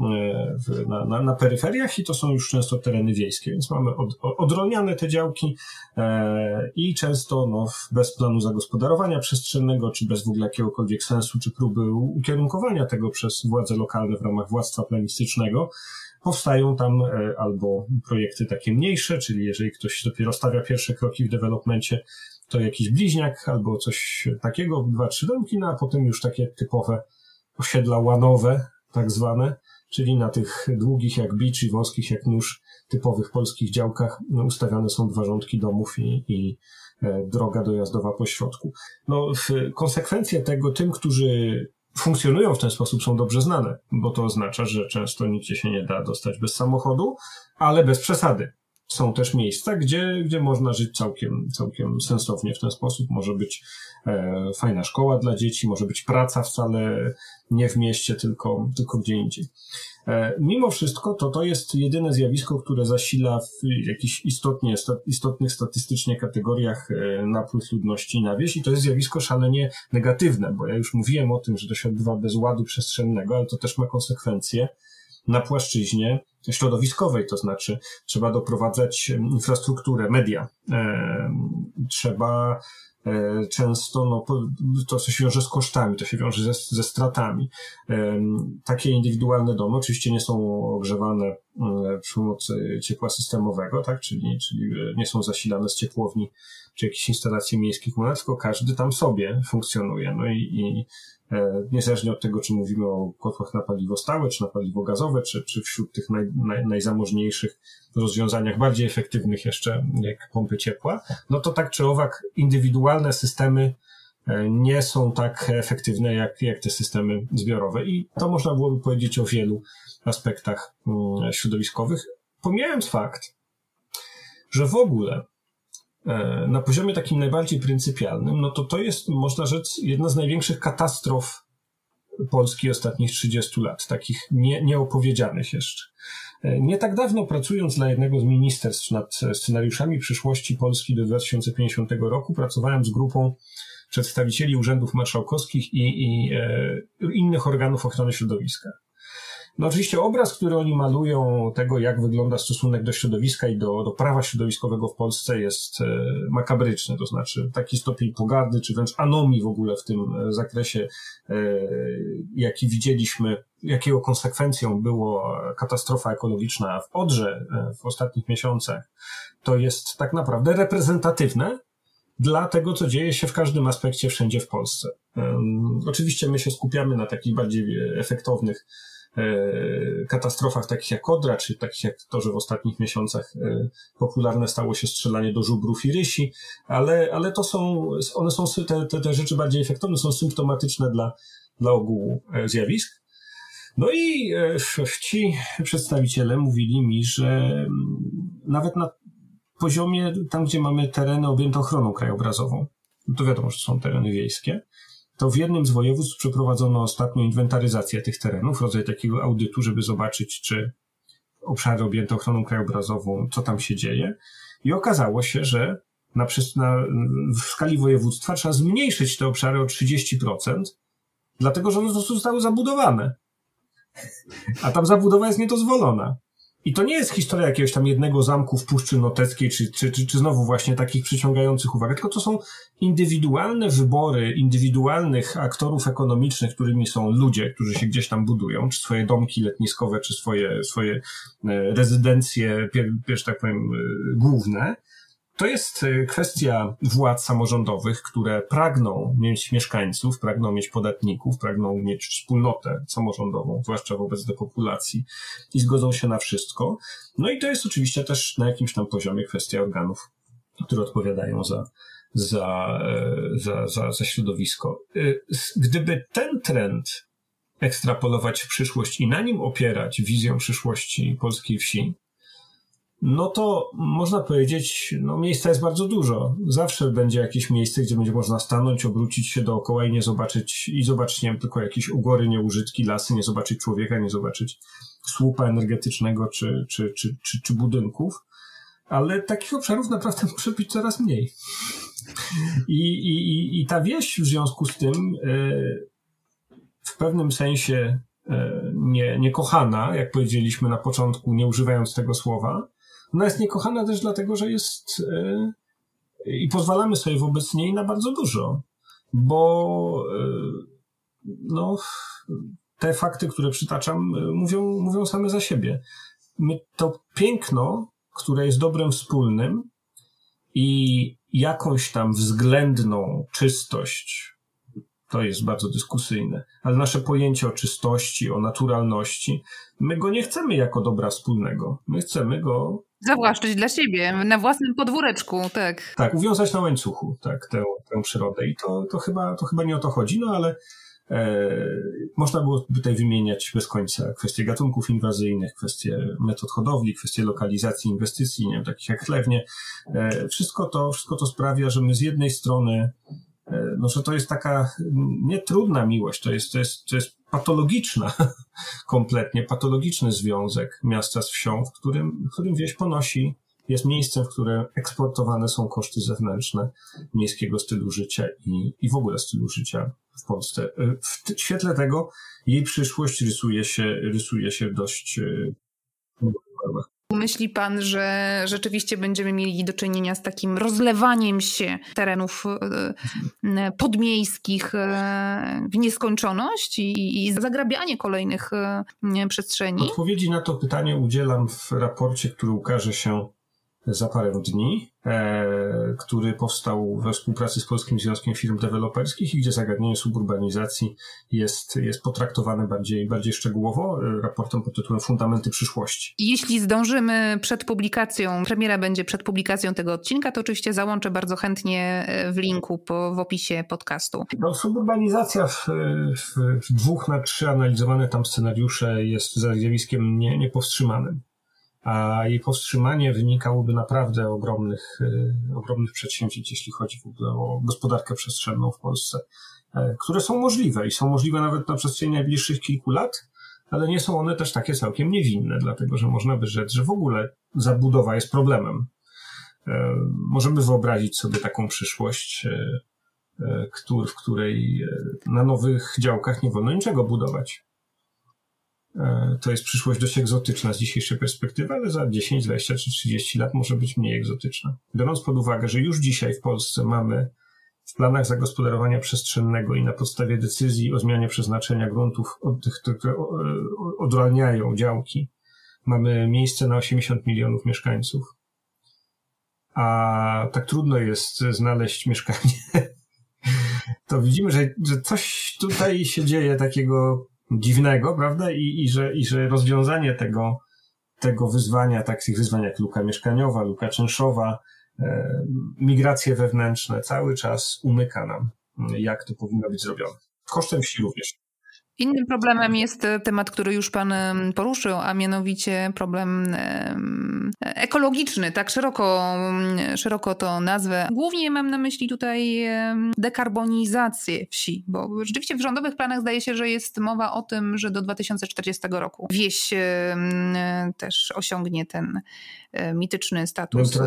w, na, na, na, peryferiach i to są już często tereny wiejskie, więc mamy od, odrolniane te działki e, i często no, bez planu zagospodarowania przestrzennego, czy bez w ogóle jakiegokolwiek sensu, czy próby ukierunkowania tego przez władze lokalne w ramach władztwa planistycznego, powstają tam e, albo projekty takie mniejsze, czyli jeżeli ktoś dopiero stawia pierwsze kroki w dewelopmencie, to jakiś bliźniak albo coś takiego, dwa, trzy domki, no a potem już takie typowe osiedla łanowe, tak zwane, czyli na tych długich jak bicz i wąskich jak nóż typowych polskich działkach no, ustawiane są dwa rządki domów i, i e, droga dojazdowa po środku. No, konsekwencje tego tym, którzy funkcjonują w ten sposób są dobrze znane, bo to oznacza, że często nigdzie się nie da dostać bez samochodu, ale bez przesady. Są też miejsca, gdzie, gdzie można żyć całkiem, całkiem sensownie w ten sposób. Może być e, fajna szkoła dla dzieci, może być praca wcale nie w mieście, tylko, tylko gdzie indziej. E, mimo wszystko to to jest jedyne zjawisko, które zasila w jakichś istotnie, istotnych statystycznie kategoriach e, napływ ludności na wieś i to jest zjawisko szalenie negatywne, bo ja już mówiłem o tym, że to się odbywa bez ładu przestrzennego, ale to też ma konsekwencje na płaszczyźnie środowiskowej, to znaczy trzeba doprowadzać infrastrukturę, media, Trzeba często no, to, się wiąże z kosztami, to się wiąże ze, ze stratami. Takie indywidualne domy oczywiście nie są ogrzewane przy pomocy ciepła systemowego, tak? czyli, czyli nie są zasilane z ciepłowni czy jakichś instalacji miejskich, tylko każdy tam sobie funkcjonuje. No i, i E, niezależnie od tego, czy mówimy o kotłach na paliwo stałe, czy na paliwo gazowe, czy, czy wśród tych naj, naj, najzamożniejszych rozwiązaniach, bardziej efektywnych jeszcze, jak pompy ciepła, no to tak czy owak indywidualne systemy e, nie są tak efektywne jak, jak te systemy zbiorowe. I to można byłoby powiedzieć o wielu aspektach mm, środowiskowych, pomijając fakt, że w ogóle na poziomie takim najbardziej pryncypialnym, no to to jest, można rzec, jedna z największych katastrof Polski ostatnich 30 lat, takich nie, nieopowiedzianych jeszcze. E, nie tak dawno pracując dla jednego z ministerstw nad scenariuszami przyszłości Polski do 2050 roku, pracowałem z grupą przedstawicieli urzędów marszałkowskich i, i e, innych organów ochrony środowiska. No oczywiście obraz, który oni malują tego, jak wygląda stosunek do środowiska i do, do prawa środowiskowego w Polsce jest e, makabryczny, to znaczy taki stopień pogardy, czy wręcz anomii w ogóle w tym e, zakresie, e, jaki widzieliśmy, jakiego konsekwencją było katastrofa ekologiczna w Odrze w ostatnich miesiącach, to jest tak naprawdę reprezentatywne dla tego, co dzieje się w każdym aspekcie wszędzie w Polsce. Oczywiście my się skupiamy na takich bardziej efektownych katastrofach takich jak Odra, czy takich jak to, że w ostatnich miesiącach e, popularne stało się strzelanie do żubrów i rysi, ale, ale to są, one są, te, te, te rzeczy bardziej efektowne, są symptomatyczne dla, dla ogółu e, zjawisk. No i ci przedstawiciele mówili mi, że mm, nawet na poziomie, tam gdzie mamy tereny objęte ochroną krajobrazową, to wiadomo, że są tereny wiejskie, to w jednym z województw przeprowadzono ostatnio inwentaryzację tych terenów, rodzaj takiego audytu, żeby zobaczyć, czy obszary objęte ochroną krajobrazową, co tam się dzieje. I okazało się, że na, na, w skali województwa trzeba zmniejszyć te obszary o 30%, dlatego że one zostały zabudowane. A tam zabudowa jest niedozwolona. I to nie jest historia jakiegoś tam jednego zamku w Puszczy Noteckiej, czy, czy, czy, czy znowu właśnie takich przyciągających uwagę, tylko to są indywidualne wybory indywidualnych aktorów ekonomicznych, którymi są ludzie, którzy się gdzieś tam budują, czy swoje domki letniskowe, czy swoje, swoje e, rezydencje, wiesz, tak powiem, e, główne, to jest e, kwestia władz samorządowych, które pragną mieć mieszkańców, pragną mieć podatników, pragną mieć wspólnotę samorządową, zwłaszcza wobec depopulacji i zgodzą się na wszystko. No i to jest oczywiście też na jakimś tam poziomie kwestia organów, które odpowiadają za, za, e, za, za, za środowisko. E, gdyby ten trend ekstrapolować w przyszłość i na nim opierać wizję przyszłości polskiej wsi, no to można powiedzieć, no miejsca jest bardzo dużo. Zawsze będzie jakieś miejsce, gdzie będzie można stanąć, obrócić się dookoła i nie zobaczyć, i zobaczyć, nie wiem, tylko jakieś ugory, nieużytki, lasy, nie zobaczyć człowieka, nie zobaczyć słupa energetycznego czy, czy, czy, czy, czy budynków. Ale takich obszarów naprawdę może być coraz mniej. I, i, i ta wieś w związku z tym e, w pewnym sensie e, nie, niekochana, jak powiedzieliśmy na początku, nie używając tego słowa, ona jest niekochana też dlatego, że jest yy, i pozwalamy sobie wobec niej na bardzo dużo, bo yy, no, te fakty, które przytaczam, yy, mówią, mówią same za siebie. My to piękno, które jest dobrem wspólnym i jakąś tam względną czystość, to jest bardzo dyskusyjne, ale nasze pojęcie o czystości, o naturalności, my go nie chcemy jako dobra wspólnego. My chcemy go
Zawłaszczyć dla siebie, na własnym podwóreczku, tak.
Tak, uwiązać na łańcuchu, tak, tę, tę przyrodę. I to, to, chyba, to chyba nie o to chodzi, no ale e, można było tutaj wymieniać bez końca kwestie gatunków inwazyjnych, kwestie metod hodowli, kwestie lokalizacji inwestycji, nie wiem, takich jak chlewnie. E, wszystko, to, wszystko to sprawia, że my z jednej strony e, no, że to jest taka nietrudna miłość, to jest, to jest, to jest patologiczna, kompletnie patologiczny związek miasta z wsią, w którym, w którym wieś ponosi, jest miejscem, w którym eksportowane są koszty zewnętrzne miejskiego stylu życia i, i w ogóle stylu życia w Polsce. W świetle tego jej przyszłość rysuje się, rysuje się dość barwach.
Myśli pan, że rzeczywiście będziemy mieli do czynienia z takim rozlewaniem się terenów e, podmiejskich e, w nieskończoność i, zagrabianie kolejnych e, przestrzeni?
Odpowiedzi na to pytanie udzielam w raporcie, który ukaże się za parę dni, e, który powstał we współpracy z Polskim Związkiem Firm Deweloperskich i gdzie zagadnienie suburbanizacji jest, jest potraktowane bardziej, bardziej szczegółowo, e, raportem pod tytułem Fundamenty przyszłości.
Jeśli zdążymy przed publikacją, premiera będzie przed publikacją tego odcinka, to oczywiście załączę bardzo chętnie e, w linku po, w opisie podcastu.
No, suburbanizacja w, w, w dwóch na trzy analizowane tam scenariusze jest zjawiskiem nie, niepowstrzymanym a jej powstrzymanie wynikałoby naprawdę ogromnych, e, ogromnych przedsięwzięć, jeśli chodzi w ogóle o gospodarkę przestrzenną w Polsce, e, które są możliwe i są możliwe nawet na przestrzeni najbliższych kilku lat, ale nie są one też takie całkiem niewinne, dlatego że można by rzec, że w ogóle zabudowa jest problemem. E, możemy wyobrazić sobie taką przyszłość, w której na nowych działkach nie wolno niczego budować. E, to jest przyszłość dość egzotyczna z dzisiejszej perspektywy, ale za 10, 20 czy 30 lat może być mniej egzotyczna. Biorąc pod uwagę, że już dzisiaj w Polsce mamy w planach zagospodarowania przestrzennego i na podstawie decyzji o zmianie przeznaczenia gruntów od tych, które odralniają działki, mamy miejsce na 80 milionów mieszkańców. A tak trudno jest znaleźć mieszkanie. To widzimy, że, że coś tutaj się dzieje takiego dziwnego, prawda? I, i, że, i że rozwiązanie tego, tego wyzwania, takich wyzwań jak luka mieszkaniowa, luka czynszowa, e, migracje wewnętrzne, cały czas umyka nam, jak to powinno być zrobione. Kosztem wsi również.
Innym problemem jest e, temat, który już Pan poruszył, a mianowicie problem ekologiczny, tak szeroko, szeroko to nazwę. Głównie mam na myśli tutaj dekarbonizację wsi, bo rzeczywiście w rządowych planach zdaje się, że jest mowa o tym, że do 2040 roku wieś też osiągnie ten e, mityczny status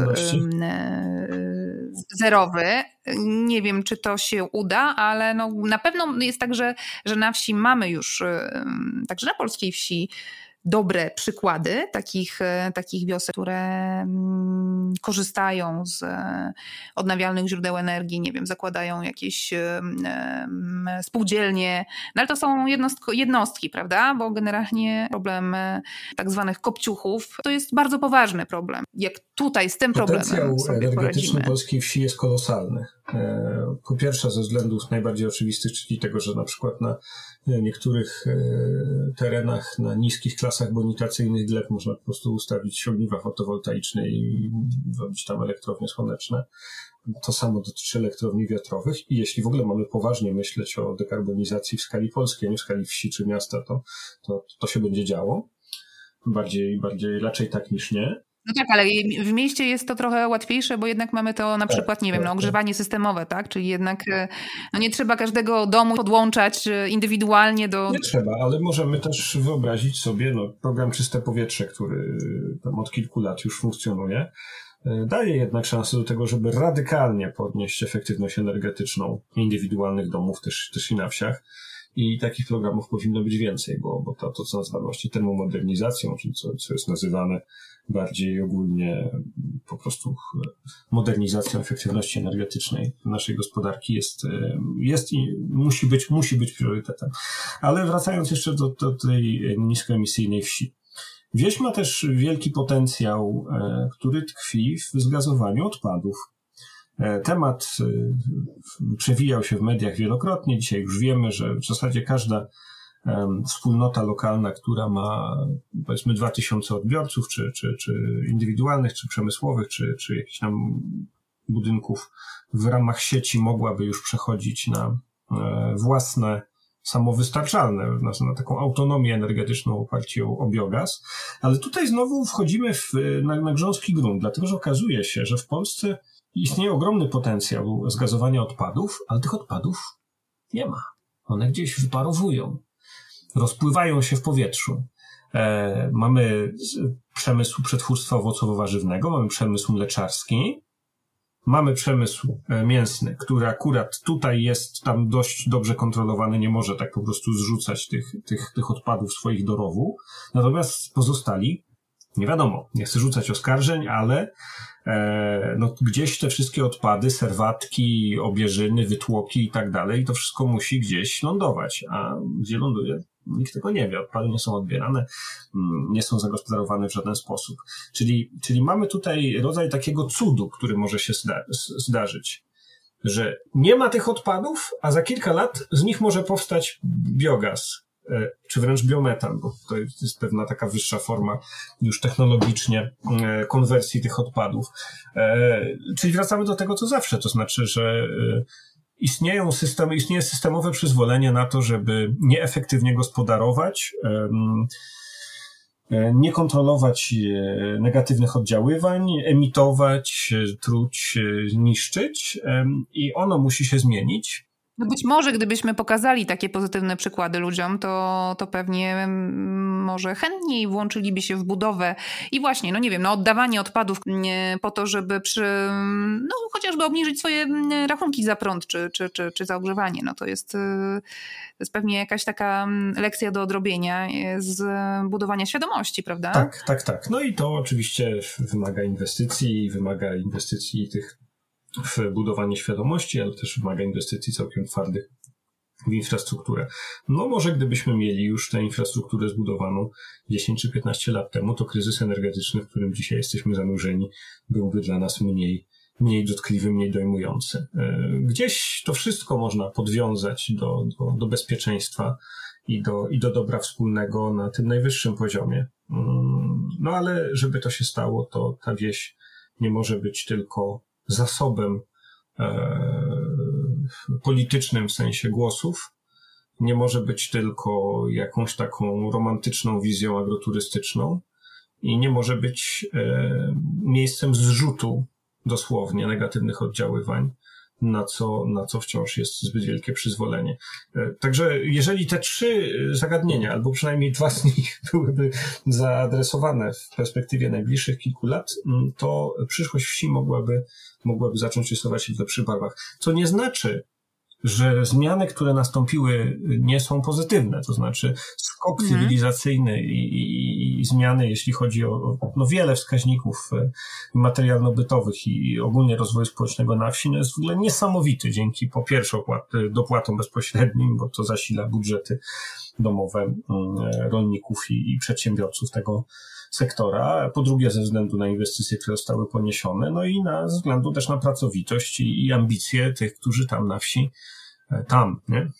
zerowy. Nie wiem, czy to się uda, ale no, na pewno jest tak, że, że na wsi mamy już, także na polskiej wsi, dobre przykłady takich, e, takich wiosek, które mm, korzystają z e, odnawialnych źródeł energii, nie wiem, zakładają jakieś e, spółdzielnie, no ale to są jednostki, prawda? Bo generalnie problem tak zwanych kopciuchów to jest bardzo poważny problem. Jak tutaj z tym problemem
Potencjał energetyczny polskiej wsi jest kolosalny. Po pierwsze ze względów najbardziej oczywistych, czyli tego, że na przykład na niektórych e, terenach na niskich klasach bonitacyjnych gleb można po prostu ustawić ogniwa fotowoltaiczne i robić tam elektrownie słoneczne. To samo dotyczy elektrowni wiatrowych i jeśli w ogóle mamy poważnie myśleć o dekarbonizacji w skali polskiej, nie w skali wsi czy miasta, to, to, to się będzie działo. Bardziej, bardziej raczej tak niż nie.
No tak, ale w mieście jest to trochę łatwiejsze, bo jednak mamy to na tak, przykład, nie wiem, no, tak, ogrzewanie tak. systemowe, tak? Czyli jednak e, no, nie trzeba każdego domu podłączać e, indywidualnie do...
Nie trzeba, ale możemy też wyobrazić sobie no, program Czyste Powietrze, który tam od kilku lat już funkcjonuje, e, daje jednak szansę do tego, żeby radykalnie podnieść efektywność energetyczną indywidualnych domów, też, też i na wsiach. I takich programów powinno być więcej, bo, bo to, to co nazywamy właśnie termomodernizacją, czyli co, co jest nazywane bardziej ogólnie po prostu modernizacją efektywności energetycznej naszej gospodarki jest, jest i musi być, musi być priorytetem. Ale wracając jeszcze do, do tej niskoemisyjnej wsi. Wieś ma też wielki potencjał, e, który tkwi w zgazowaniu odpadów. E, temat e, przewijał się w mediach wielokrotnie. Dzisiaj już wiemy, że w zasadzie każda wspólnota lokalna, która ma powiedzmy 2000 odbiorców, czy, czy, czy indywidualnych, czy przemysłowych, czy, czy jakichś tam budynków w ramach sieci mogłaby już przechodzić na e, własne samowystarczalne, na, na taką autonomię energetyczną w oparciu o biogaz. Ale tutaj znowu wchodzimy w, na, na grząski grunt, dlatego że okazuje się, że w Polsce istnieje ogromny potencjał zgazowania odpadów, ale tych odpadów nie ma. One gdzieś wyparowują rozpływają się w powietrzu. E, mamy przemysł przetwórstwa owocowo-warzywnego, mamy przemysł mleczarski, mamy przemysł e, mięsny, który akurat tutaj jest tam dość dobrze kontrolowany, nie może tak po prostu zrzucać tych, tych, tych odpadów swoich do rowu. Natomiast pozostali Nie wiadomo, nie chcę rzucać oskarżeń, ale e, no, gdzieś te wszystkie odpady, serwatki, obieżyny, wytłoki i tak dalej, to wszystko musi gdzieś lądować. A gdzie ląduje? Nikt tego nie wie. Odpady nie są odbierane, mm, nie są zagospodarowane w żaden sposób. Czyli, czyli mamy tutaj rodzaj takiego cudu, który może się zda zdarzyć że nie ma tych odpadów, a za kilka lat z nich może powstać biogaz, czy wręcz biometan, bo to jest pewna taka wyższa forma już technologicznie e, konwersji tych odpadów. E, czyli wracamy do tego, co zawsze, to znaczy, że istnieją systemy, istnieje systemowe przyzwolenie na to, żeby nieefektywnie gospodarować, E, nie kontrolować e, negatywnych oddziaływań, emitować, e, truć, niszczyć i ono musi się zmienić.
No być może gdybyśmy pokazali takie pozytywne przykłady ludziom, to, to pewnie mm, może chętniej włączyliby się w budowę i właśnie, no nie wiem, no oddawanie odpadów po to, żeby przy, no chociażby obniżyć swoje mm, rachunki za prąd czy, czy, czy, czy za ogrzewanie. No to jest, y, to jest pewnie jakaś taka mm, lekcja do odrobienia y, z budowania świadomości, prawda?
Tak, tak, tak. No i to oczywiście wymaga inwestycji, wymaga inwestycji tych w budowanie świadomości, ale też wymaga inwestycji całkiem twardych w infrastrukturę. No może gdybyśmy mieli już tę infrastrukturę zbudowaną 10 czy 15 lat temu, to kryzys energetyczny, w którym dzisiaj jesteśmy zanurzeni, byłby dla nas mniej, mniej dotkliwy, mniej dojmujący. E, gdzieś to wszystko można podwiązać do, do, do bezpieczeństwa i do, i do dobra wspólnego na tym najwyższym poziomie. Mm, no ale żeby to się stało, to ta wieś nie może być tylko zasobem e, politycznym w sensie głosów. Nie może być tylko jakąś taką romantyczną wizją agroturystyczną i nie może być e, miejscem zrzutu dosłownie negatywnych oddziaływań na co, na co wciąż jest zbyt wielkie przyzwolenie. E, także jeżeli te trzy zagadnienia, albo przynajmniej dwa z nich byłyby zaadresowane w perspektywie najbliższych kilku lat, to przyszłość wsi mogłaby, mogłaby zacząć rysować się w lepszych barwach. Co nie znaczy, że zmiany, które nastąpiły, nie są pozytywne. To znaczy skok mhm. cywilizacyjny i, i, i, zmiany, jeśli chodzi o no, wiele wskaźników e, materialno-bytowych i ogólnie rozwoju społecznego na wsi, no jest w ogóle niesamowity dzięki po pierwsze opłat, dopłatom bezpośrednim, bo to zasila budżety domowe mm, e, rolników i, i przedsiębiorców tego sektora, po drugie ze względu na inwestycje, które zostały poniesione, no i na ze względu też na pracowitość i, i ambicje tych, którzy tam na wsi, e, tam, nie?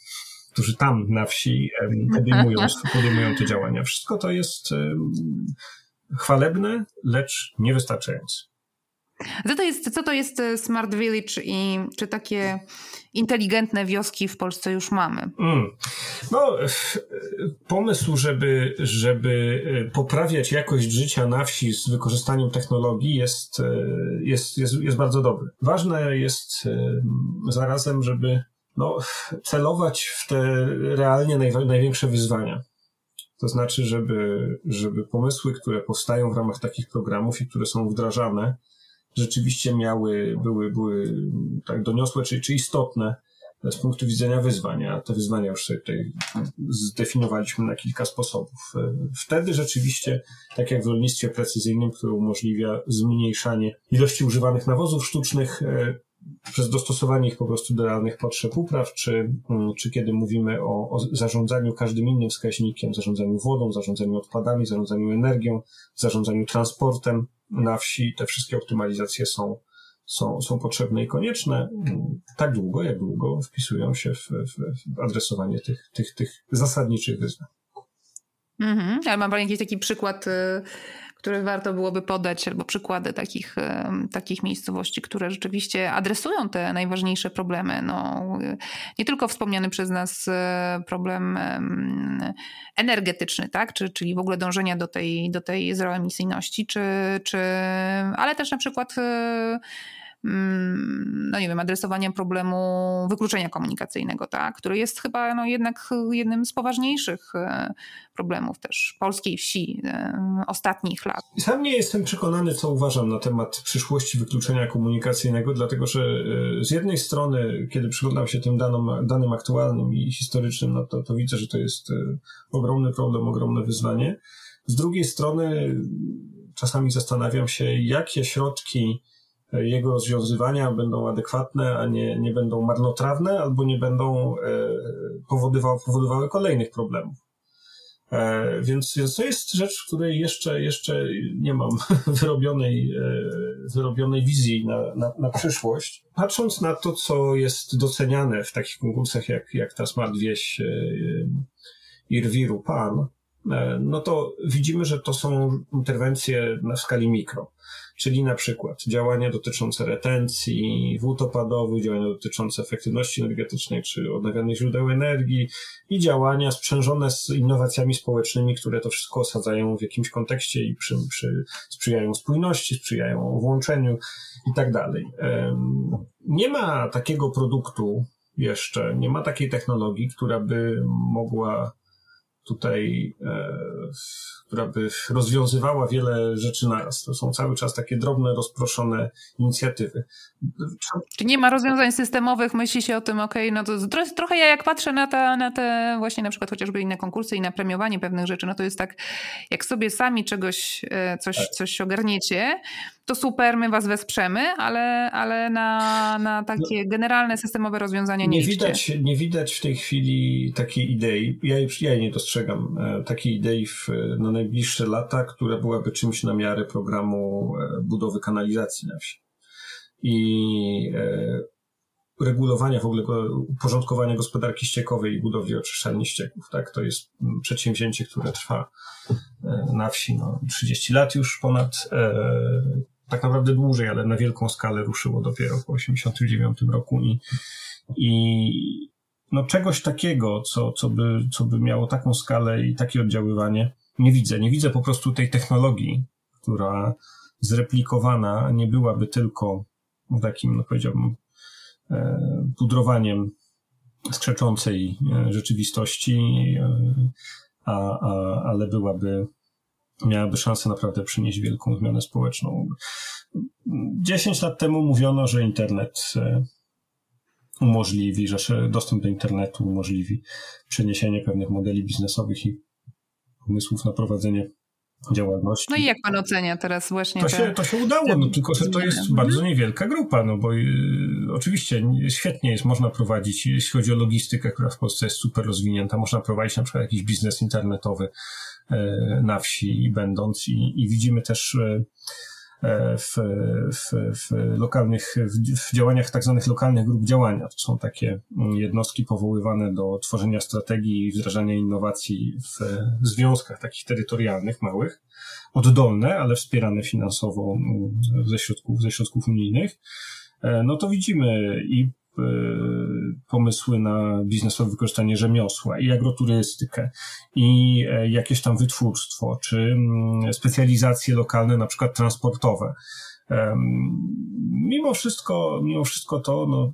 którzy tam na wsi podejmują, podejmują te działania. Wszystko to jest chwalebne, lecz niewystarczające.
Co to jest, co to jest e, Smart Village i czy takie inteligentne wioski w Polsce już mamy? Mm.
No, pomysł, żeby, żeby e, poprawiać jakość życia na wsi z wykorzystaniem technologii jest, e, jest, jest, jest bardzo dobry. Ważne jest zarazem, żeby no, celować w te realnie największe wyzwania. To znaczy, żeby, żeby pomysły, które powstają w ramach takich programów i które są wdrażane, rzeczywiście miały, były, były tak doniosłe czy, czy istotne z punktu widzenia wyzwania. Te wyzwania już sobie tutaj zdefiniowaliśmy na kilka sposobów. Wtedy rzeczywiście, tak jak w rolnictwie precyzyjnym, które umożliwia zmniejszanie ilości używanych nawozów sztucznych, przez dostosowanie ich po prostu do realnych potrzeb upraw, czy, mm, czy kiedy mówimy o, o zarządzaniu każdym innym wskaźnikiem, zarządzaniu wodą, zarządzaniu odpadami, zarządzaniu energią, zarządzaniu transportem na wsi, te wszystkie optymalizacje są, są, są potrzebne i konieczne mm, tak długo, jak długo wpisują się w, w, w adresowanie tych, tych, tych zasadniczych wyzwań.
Mhm. Ale mam Pani jakiś taki przykład y, które warto byłoby podać, albo przykłady takich, takich miejscowości, które rzeczywiście adresują te najważniejsze problemy. No, nie tylko wspomniany przez nas e, problem energetyczny, tak? Czy, czyli w ogóle dążenia do tej, do tej zeroemisyjności, czy, czy, ale też na przykład e, no nie wiem, adresowania problemu wykluczenia komunikacyjnego, tak, który jest chyba no jednak jednym z poważniejszych e, problemów też polskiej wsi e, ostatnich lat.
Sam nie jestem przekonany, co uważam na temat przyszłości wykluczenia komunikacyjnego, dlatego że e, z jednej strony, kiedy przyglądam się tym danom, danym aktualnym i historycznym, no to, to widzę, że to jest ogromny problem, ogromne wyzwanie. Z drugiej strony czasami zastanawiam się, jakie środki jego rozwiązywania będą adekwatne, a nie, nie będą marnotrawne albo nie będą powodowały, powodowały kolejnych problemów. E, więc, więc to jest rzecz, której jeszcze, jeszcze nie mam wyrobionej, e, wyrobionej wizji na, na, na przyszłość. Patrząc na to, co jest doceniane w takich konkursach jak, jak ta Smart Wieś e, Irwiru Pan, no to widzimy, że to są interwencje na skali mikro czyli na przykład działania dotyczące retencji, wód opadowych, działania dotyczące efektywności energetycznej czy odnawialnych źródeł energii i działania sprzężone z innowacjami społecznymi, które to wszystko osadzają w jakimś kontekście i przy, przy, sprzyjają spójności, sprzyjają włączeniu i tak dalej. Nie ma takiego produktu jeszcze, nie ma takiej technologii, która by mogła tutaj, e, która by rozwiązywała wiele rzeczy naraz. To są cały czas takie drobne, rozproszone inicjatywy.
Czy nie ma rozwiązań systemowych, myśli się o tym, okej, okay, no to trochę ja jak patrzę na te, na te właśnie na przykład chociażby inne konkursy i na premiowanie pewnych rzeczy, no to jest tak, jak sobie sami czegoś, e, coś, tak. coś ogarniecie, to super, my was wesprzemy, ale, ale na, na takie no, generalne systemowe rozwiązania nie,
nie widać. Nie widać w tej chwili takiej idei, ja, ja nie dostrzegam e, takiej idei w, na najbliższe lata, która byłaby czymś na miarę programu e, budowy kanalizacji na wsi. I e, regulowania w ogóle uporządkowania gospodarki ściekowej i budowy oczyszczalni ścieków. Tak? To jest przedsięwzięcie, które trwa na wsi no, 30 lat już ponad tak naprawdę dłużej, ale na wielką skalę ruszyło dopiero po 89 roku i, i no czegoś takiego, co, co, by, co by miało taką skalę i takie oddziaływanie, nie widzę. Nie widzę po prostu tej technologii, która zreplikowana nie byłaby tylko takim, no powiedziałbym, e, pudrowaniem skrzeczącej e, rzeczywistości, e, a, a, ale byłaby miałaby szansę naprawdę przynieść wielką zmianę społeczną. 10 lat temu mówiono, że internet umożliwi, że dostęp do internetu umożliwi przeniesienie pewnych modeli biznesowych i pomysłów na prowadzenie działalności.
No i jak pan ocenia teraz właśnie?
To, te, się, to się udało, no tylko że to jest mhm. bardzo niewielka grupa, no bo y, oczywiście świetnie jest, można prowadzić, jeśli chodzi o logistykę, która w Polsce jest super rozwinięta, można prowadzić na przykład jakiś biznes internetowy, E, na wsi będąc i, i widzimy też e, w, w, w lokalnych, w działaniach tak zwanych lokalnych grup działania. To są takie mm, jednostki powoływane do tworzenia strategii i wdrażania innowacji w związkach takich terytorialnych, małych, oddolne, ale wspierane finansowo mm, ze środków, ze środków unijnych. No to widzimy i E, pomysły na biznesowe wykorzystanie rzemiosła i agroturystykę i e, jakieś tam wytwórstwo, czy mm, specjalizacje lokalne, na przykład transportowe. Mimo wszystko, mimo wszystko to no,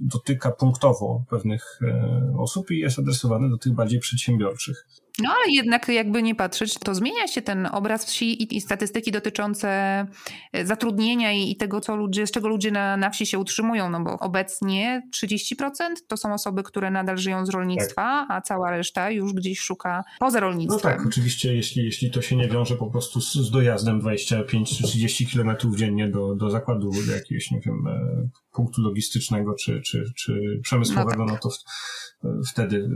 dotyka punktowo pewnych e, osób i jest adresowane do tych bardziej przedsiębiorczych.
No ale jednak jakby nie patrzeć, to zmienia się ten obraz wsi i, i statystyki dotyczące e, zatrudnienia i, i, tego, co ludzie, z czego ludzie na, na wsi się utrzymują, no bo obecnie 30% to są osoby, które nadal żyją z rolnictwa, tak. a cała reszta już gdzieś szuka poza rolnictwem.
No tak, oczywiście, jeśli, jeśli to się nie wiąże po prostu z, z dojazdem 25 czy 30 kilometrów dziennie do, do zakładu do jakiegoś, nie wiem, e, punktu logistycznego czy, czy, czy przemysłowego, no, tak. no to wtedy,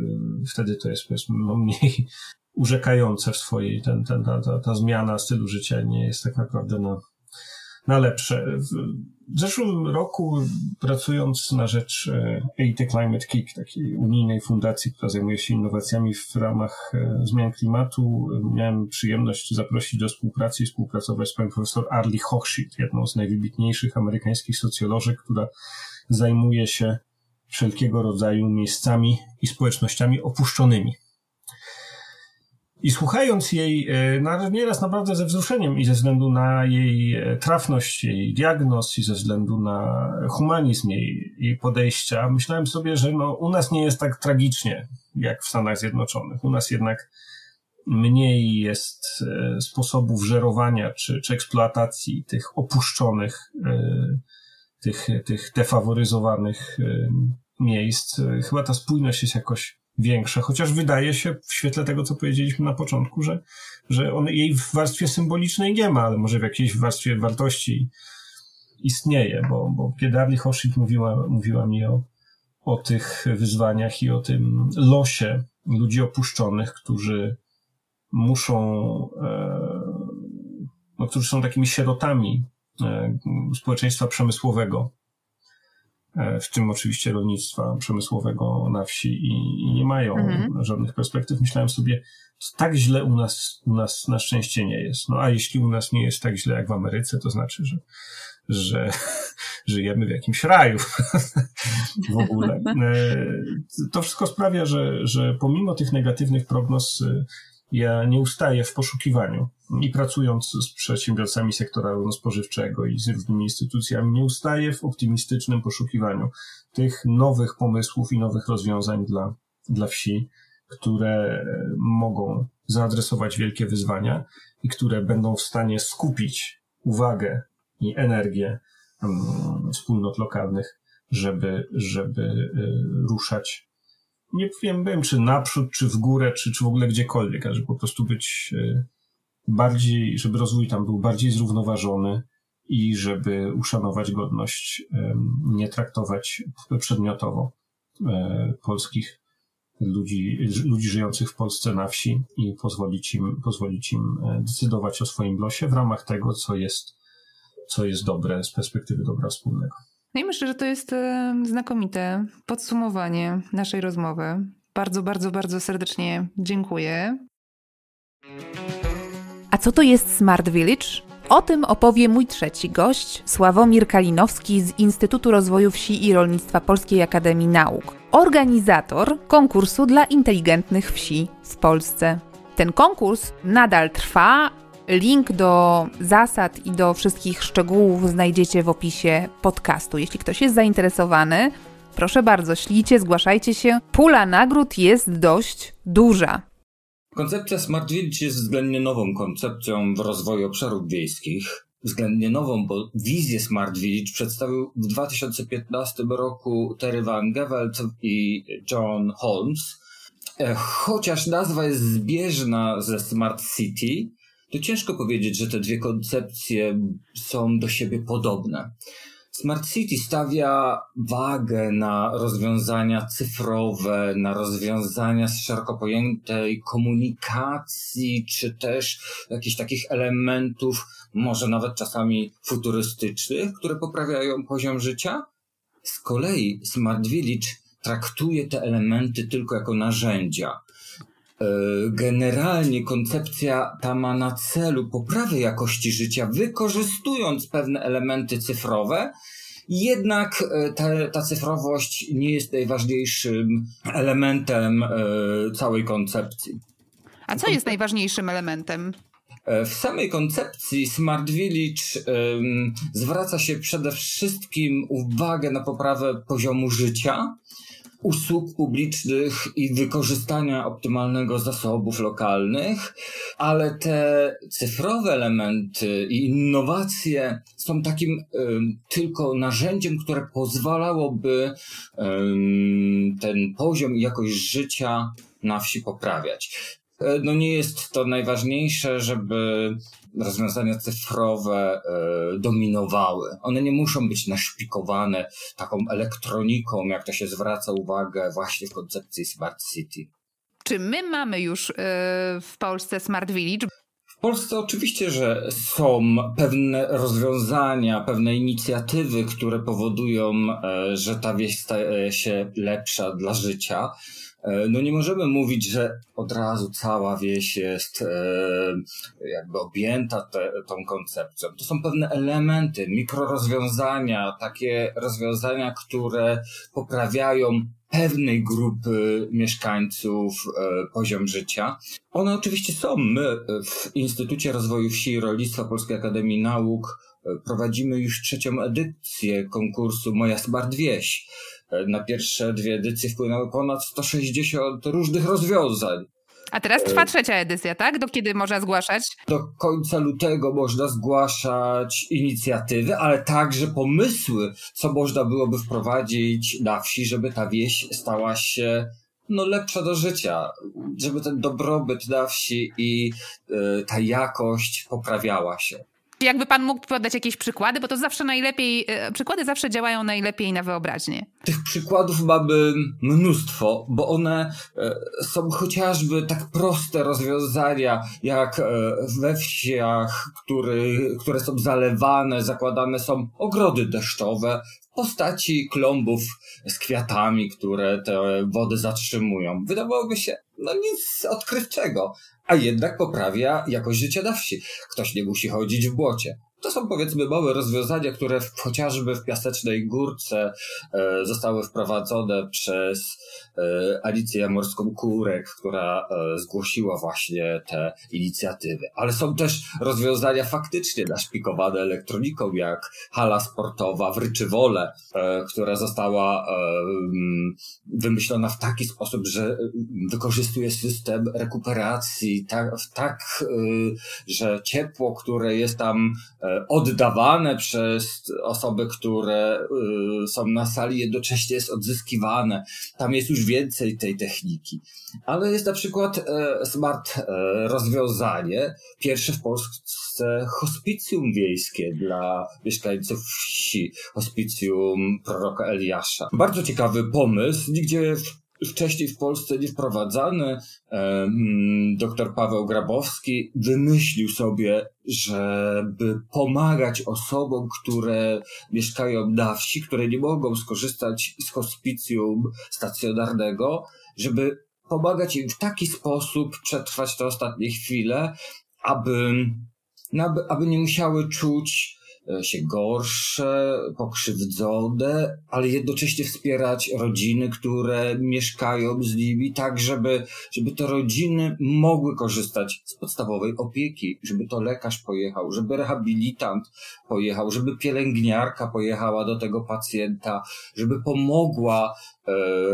wtedy to jest powiedzmy no, mniej urzekające w swojej, ten, ten, ta, ta, ta zmiana stylu życia nie jest tak naprawdę na, na lepsze. W zeszłym roku, pracując na rzecz EIT Climate Kick, takiej unijnej fundacji, która zajmuje się innowacjami w ramach e, zmian klimatu, miałem przyjemność zaprosić do współpracy i współpracować z panią profesor Arlie Hochschild, jedną z najwybitniejszych amerykańskich socjolożek, która zajmuje się wszelkiego rodzaju miejscami i społecznościami opuszczonymi. I słuchając jej e, nieraz naprawdę ze wzruszeniem i ze względu na jej e, trafność, jej diagnoz i ze względu na humanizm jej, jej podejścia, myślałem sobie, że no, u nas nie jest tak tragicznie jak w Stanach Zjednoczonych. U nas jednak mniej jest e, sposobów żerowania czy, czy eksploatacji tych opuszczonych, tych, tych defaworyzowanych miejsc. Chyba ta spójność jest jakoś większe, chociaż wydaje się w świetle tego, co powiedzieliśmy na początku, że, że on jej w warstwie symbolicznej nie ma, ale może w jakiejś warstwie wartości istnieje, bo, bo kiedy Hoshit mówiła, mówiła mi o, o tych wyzwaniach i o tym losie ludzi opuszczonych, którzy muszą, e, no, którzy są takimi sierotami e, społeczeństwa przemysłowego, w tym oczywiście rolnictwa przemysłowego na wsi i, i nie mają mhm. żadnych perspektyw. Myślałem sobie, tak źle u nas, u nas na szczęście nie jest. No a jeśli u nas nie jest tak źle jak w Ameryce, to znaczy, że, że żyjemy w jakimś raju w ogóle. To wszystko sprawia, że, że pomimo tych negatywnych prognoz ja nie ustaję w poszukiwaniu i pracując z przedsiębiorcami sektora rolno-spożywczego i z różnymi instytucjami, nie ustaję w optymistycznym poszukiwaniu tych nowych pomysłów i nowych rozwiązań dla, dla wsi, które mogą zaadresować wielkie wyzwania i które będą w stanie skupić uwagę i energię um, wspólnot lokalnych, żeby, żeby y, ruszać nie wiem, wiem, czy naprzód, czy w górę, czy, czy w ogóle gdziekolwiek, ale żeby po prostu być e, bardziej, żeby rozwój tam był bardziej zrównoważony i żeby uszanować godność, nie traktować przedmiotowo e, polskich ludzi, ludzi żyjących w Polsce na wsi i pozwolić im, pozwolić im e, decydować o swoim losie w ramach tego, co jest, co jest dobre z perspektywy dobra wspólnego.
No i myślę, że to jest znakomite podsumowanie naszej rozmowy. Bardzo, bardzo, bardzo serdecznie dziękuję. A co to jest Smart Village? O tym opowie mój trzeci gość, Sławomir Kalinowski z Instytutu Rozwoju Wsi i Rolnictwa Polskiej Akademii Nauk, organizator konkursu dla inteligentnych wsi w Polsce. Ten konkurs nadal trwa, Link do zasad i do wszystkich szczegółów znajdziecie w opisie podcastu. Jeśli ktoś jest zainteresowany, proszę bardzo, ślijcie, zgłaszajcie się. Pula nagród jest dość duża.
Koncepcja Smart Village jest względnie nową koncepcją w rozwoju obszarów wiejskich. Względnie nową, bo wizję Smart Village przedstawił w 2015 roku Terry Van Gevelt i John Holmes. E, chociaż nazwa jest zbieżna ze Smart City, to ciężko powiedzieć, że te dwie koncepcje są do siebie podobne. Smart City stawia wagę na rozwiązania cyfrowe, na rozwiązania z szeroko pojętej komunikacji, czy też jakichś takich elementów, może nawet czasami futurystycznych, które poprawiają poziom życia. Z kolei Smart Village traktuje te elementy tylko jako narzędzia. E, generalnie koncepcja ta ma na celu poprawę jakości życia, wykorzystując pewne elementy cyfrowe, jednak e, ta, ta cyfrowość nie jest najważniejszym elementem e, całej koncepcji.
A co jest najważniejszym elementem?
W samej koncepcji Smart Village zwraca się przede wszystkim uwagę na poprawę poziomu życia, usług publicznych i wykorzystania optymalnego zasobów lokalnych, ale te cyfrowe elementy i innowacje są takim y, tylko narzędziem, które pozwalałoby y, ten poziom i jakość życia na wsi poprawiać. E, no nie jest to najważniejsze, żeby rozwiązania cyfrowe e, dominowały. One nie muszą być naszpikowane taką elektroniką, jak to się zwraca uwagę właśnie w koncepcji Smart City.
Czy my mamy już e, w Polsce Smart Village?
W Polsce oczywiście, że są pewne rozwiązania, pewne inicjatywy, które powodują, że ta wieś staje się lepsza dla życia. E, no nie możemy mówić, że od razu cała wieś jest e, jakby objęta te, tą koncepcją. To są pewne elementy, mikrorozwiązania, takie rozwiązania, które poprawiają pewnej grupy mieszkańców e, poziom życia. One oczywiście są. My w Instytucie Rozwoju Wsi i Rolnictwa Polskiej Akademii Nauk prowadzimy już trzecią edycję konkursu Moja Smart Wieś na pierwsze dwie edycje wpłynęły ponad 160 różnych rozwiązań.
A teraz trwa trzecia edycja, tak? Do kiedy można zgłaszać?
Do końca lutego można zgłaszać inicjatywy, ale także pomysły, co można byłoby wprowadzić na wsi, żeby ta wieś stała się no, lepsza do życia, żeby ten dobrobyt na wsi i y, ta jakość poprawiała się.
Jakby pan mógł podać jakieś przykłady, bo to zawsze najlepiej, e, przykłady zawsze działają najlepiej na wyobraźnię.
Tych przykładów mamy mnóstwo, bo one e, są chociażby tak proste rozwiązania, jak e, we wsiach, który, które są zalewane, zakładane są ogrody deszczowe w postaci klombów z kwiatami, które te wody zatrzymują. Wydawałoby się, no nic odkrywczego, a jednak poprawia jakość życia na wsi. Ktoś nie musi chodzić w błocie. To są powiedzmy małe rozwiązania, które w, chociażby w Piasecznej Górce e, zostały wprowadzone przez e, Alicję Morską Kurek, która e, zgłosiła właśnie te inicjatywy. Ale są też rozwiązania faktycznie naszpikowane elektroniką, jak hala sportowa w Ryczywole, która została mm, wymyślona w taki sposób, że wykorzystuje system rekuperacji tak, tak e, że ciepło, które jest tam oddawane przez osoby, które y, są na sali, jednocześnie jest odzyskiwane. Tam jest już więcej tej techniki. Ale jest na przykład e, smart e, rozwiązanie, pierwsze w Polsce hospicjum wiejskie dla mieszkańców wsi, hospicjum proroka Eliasza. Bardzo ciekawy pomysł, nigdzie wcześniej w Polsce nie wprowadzany. Dr Paweł Grabowski wymyślił sobie, żeby pomagać osobom, które mieszkają na wsi, które nie mogą skorzystać z hospicjum stacjonarnego, żeby pomagać im w taki sposób przetrwać te ostatnie chwile, aby, aby, nie musiały czuć się gorsze, pokrzywdzone, ale jednocześnie wspierać rodziny, które mieszkają z nimi, tak żeby, żeby te rodziny mogły korzystać z podstawowej opieki, żeby to lekarz pojechał, żeby rehabilitant pojechał, żeby pielęgniarka pojechała do tego pacjenta, żeby pomogła e,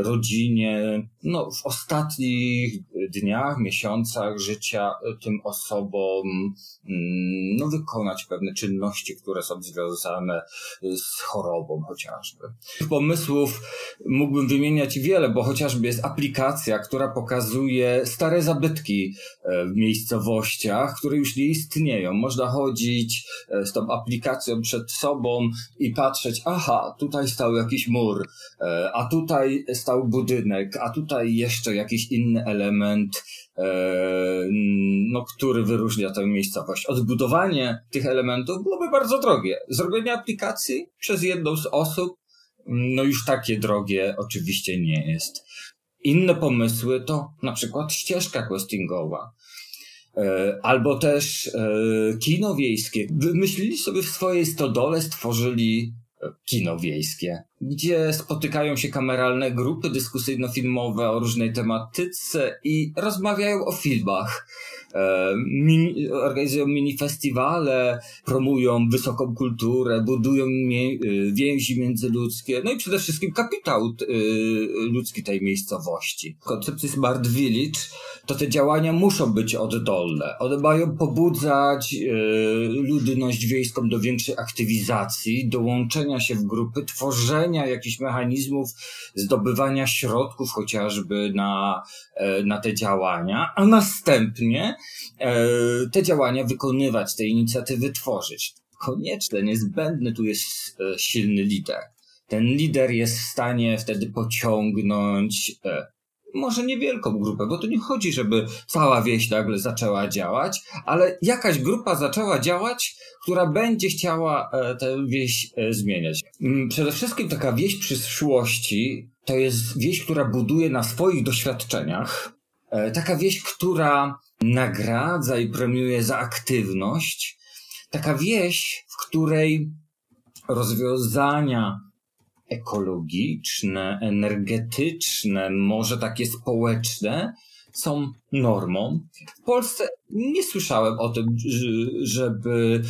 rodzinie no, w ostatnich dniach, miesiącach życia tym osobom mm, no, wykonać pewne czynności, które są związane z chorobą chociażby. Pomysłów mógłbym wymieniać wiele, bo chociażby jest aplikacja, która pokazuje stare zabytki e, w miejscowościach, które już nie istnieją. Można chodzić e, z tą aplikacją przed sobą i patrzeć, aha, tutaj stał jakiś mur, e, a tutaj stał budynek, a tutaj jeszcze jakiś inny element no, który wyróżnia tę miejscowość. Odbudowanie tych elementów byłoby bardzo drogie. Zrobienie aplikacji przez jedną z osób, no już takie drogie oczywiście nie jest. Inne pomysły to na przykład ścieżka questingowa. E, albo też e, kino wiejskie. Wymyślili sobie w swojej stodole, stworzyli kino wiejskie, gdzie spotykają się kameralne grupy dyskusyjno-filmowe o różnej tematyce i rozmawiają o filmach. E, mini, organizują mini festiwale, promują wysoką kulturę, budują mie, e, więzi międzyludzkie, no i przede wszystkim kapitał e, ludzki tej miejscowości. W koncepcji Smart Village to te działania muszą być oddolne. One mają pobudzać ludność wiejską do większej aktywizacji, dołączenia się w grupy, tworzenia jakichś mechanizmów, zdobywania środków chociażby na, na te działania, a następnie E, te działania wykonywać, te inicjatywy tworzyć. Konieczne, niezbędny tu jest e, silny lider. Ten lider jest w stanie wtedy pociągnąć e, może niewielką grupę, bo to nie chodzi, żeby cała wieś nagle zaczęła działać, ale jakaś grupa zaczęła działać, która będzie chciała tę wieś zmieniać. Mm, przede wszystkim taka wieś przyszłości to jest wieś, która buduje na swoich doświadczeniach, taka wieś, która nagradza i premiuje za aktywność. Taka wieś, w której rozwiązania ekologiczne, energetyczne, może takie społeczne są normą. W Polsce nie słyszałem o tym, żeby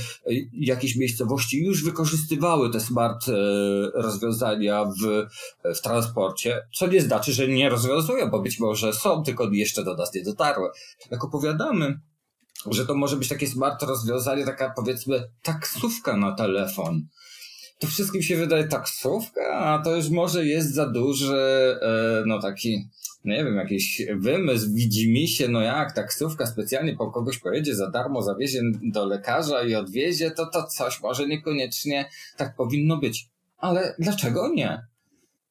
jakieś miejscowości już wykorzystywały te smart e, rozwiązania w, w transporcie, co nie znaczy, że nie rozwiązują, bo być może są, tylko jeszcze do nas nie dotarły. Jak opowiadamy, że to może być takie smart rozwiązanie, taka powiedzmy taksówka na telefon, to wszystkim się wydaje taksówka, a to już może jest za duży, e, no taki, nie wiem, jakiś wymysł, widzi się, no jak taksówka specjalnie po kogoś pojedzie za darmo, zawiezie do lekarza i odwiezie, to to coś może niekoniecznie tak powinno być. Ale dlaczego nie?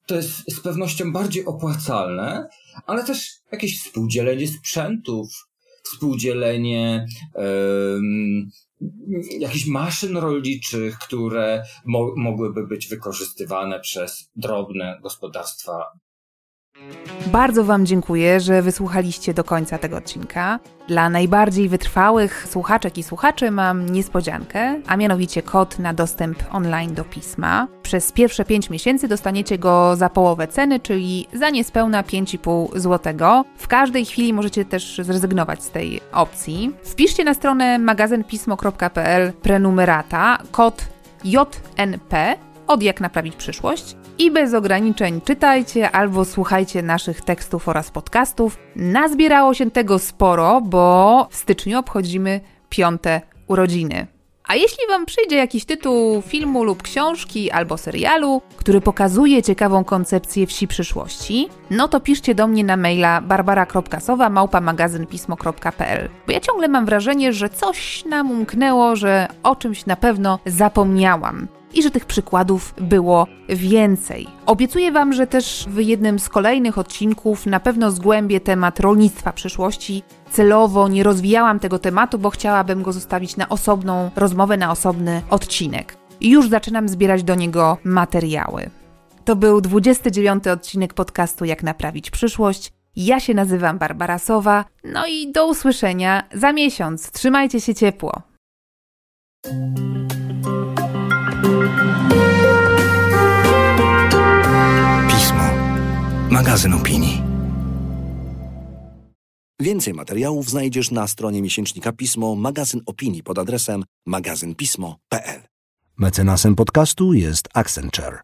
To jest z pewnością bardziej opłacalne, ale też jakieś współdzielenie sprzętów, współdzielenie um, jakichś maszyn rolniczych, które mo mogłyby być wykorzystywane przez drobne gospodarstwa
bardzo Wam dziękuję, że wysłuchaliście do końca tego odcinka. Dla najbardziej wytrwałych słuchaczek i słuchaczy mam niespodziankę, a mianowicie kod na dostęp online do pisma. Przez pierwsze 5 miesięcy dostaniecie go za połowę ceny, czyli za niespełna 5,5 zł. W każdej chwili możecie też zrezygnować z tej opcji. Wpiszcie na stronę magazynpismo.pl prenumerata kod JNP od jak naprawić przyszłość i bez ograniczeń czytajcie albo słuchajcie naszych tekstów oraz podcastów. Nazbierało się tego sporo, bo w styczniu obchodzimy piąte urodziny. A jeśli Wam przyjdzie jakiś tytuł filmu lub książki albo serialu, który pokazuje ciekawą koncepcję wsi przyszłości, no to piszcie do mnie na maila barbara.sowa Bo ja ciągle mam wrażenie, że coś nam umknęło, że o czymś na pewno zapomniałam i że tych przykładów było więcej. Obiecuję Wam, że też w jednym z kolejnych odcinków na pewno zgłębię temat rolnictwa przyszłości. Celowo nie rozwijałam tego tematu, bo chciałabym go zostawić na osobną rozmowę, na osobny odcinek. I już zaczynam zbierać do niego materiały. To był 29 odcinek podcastu Jak naprawić przyszłość. Ja się nazywam Barbara Sowa. No i do usłyszenia za miesiąc. Trzymajcie się ciepło.
Magazyn opinii. Więcej materiałów znajdziesz na stronie miesięcznika Pismo, magazyn opinii pod adresem magazynpismo.pl. Mecenasem podcastu jest Accenture.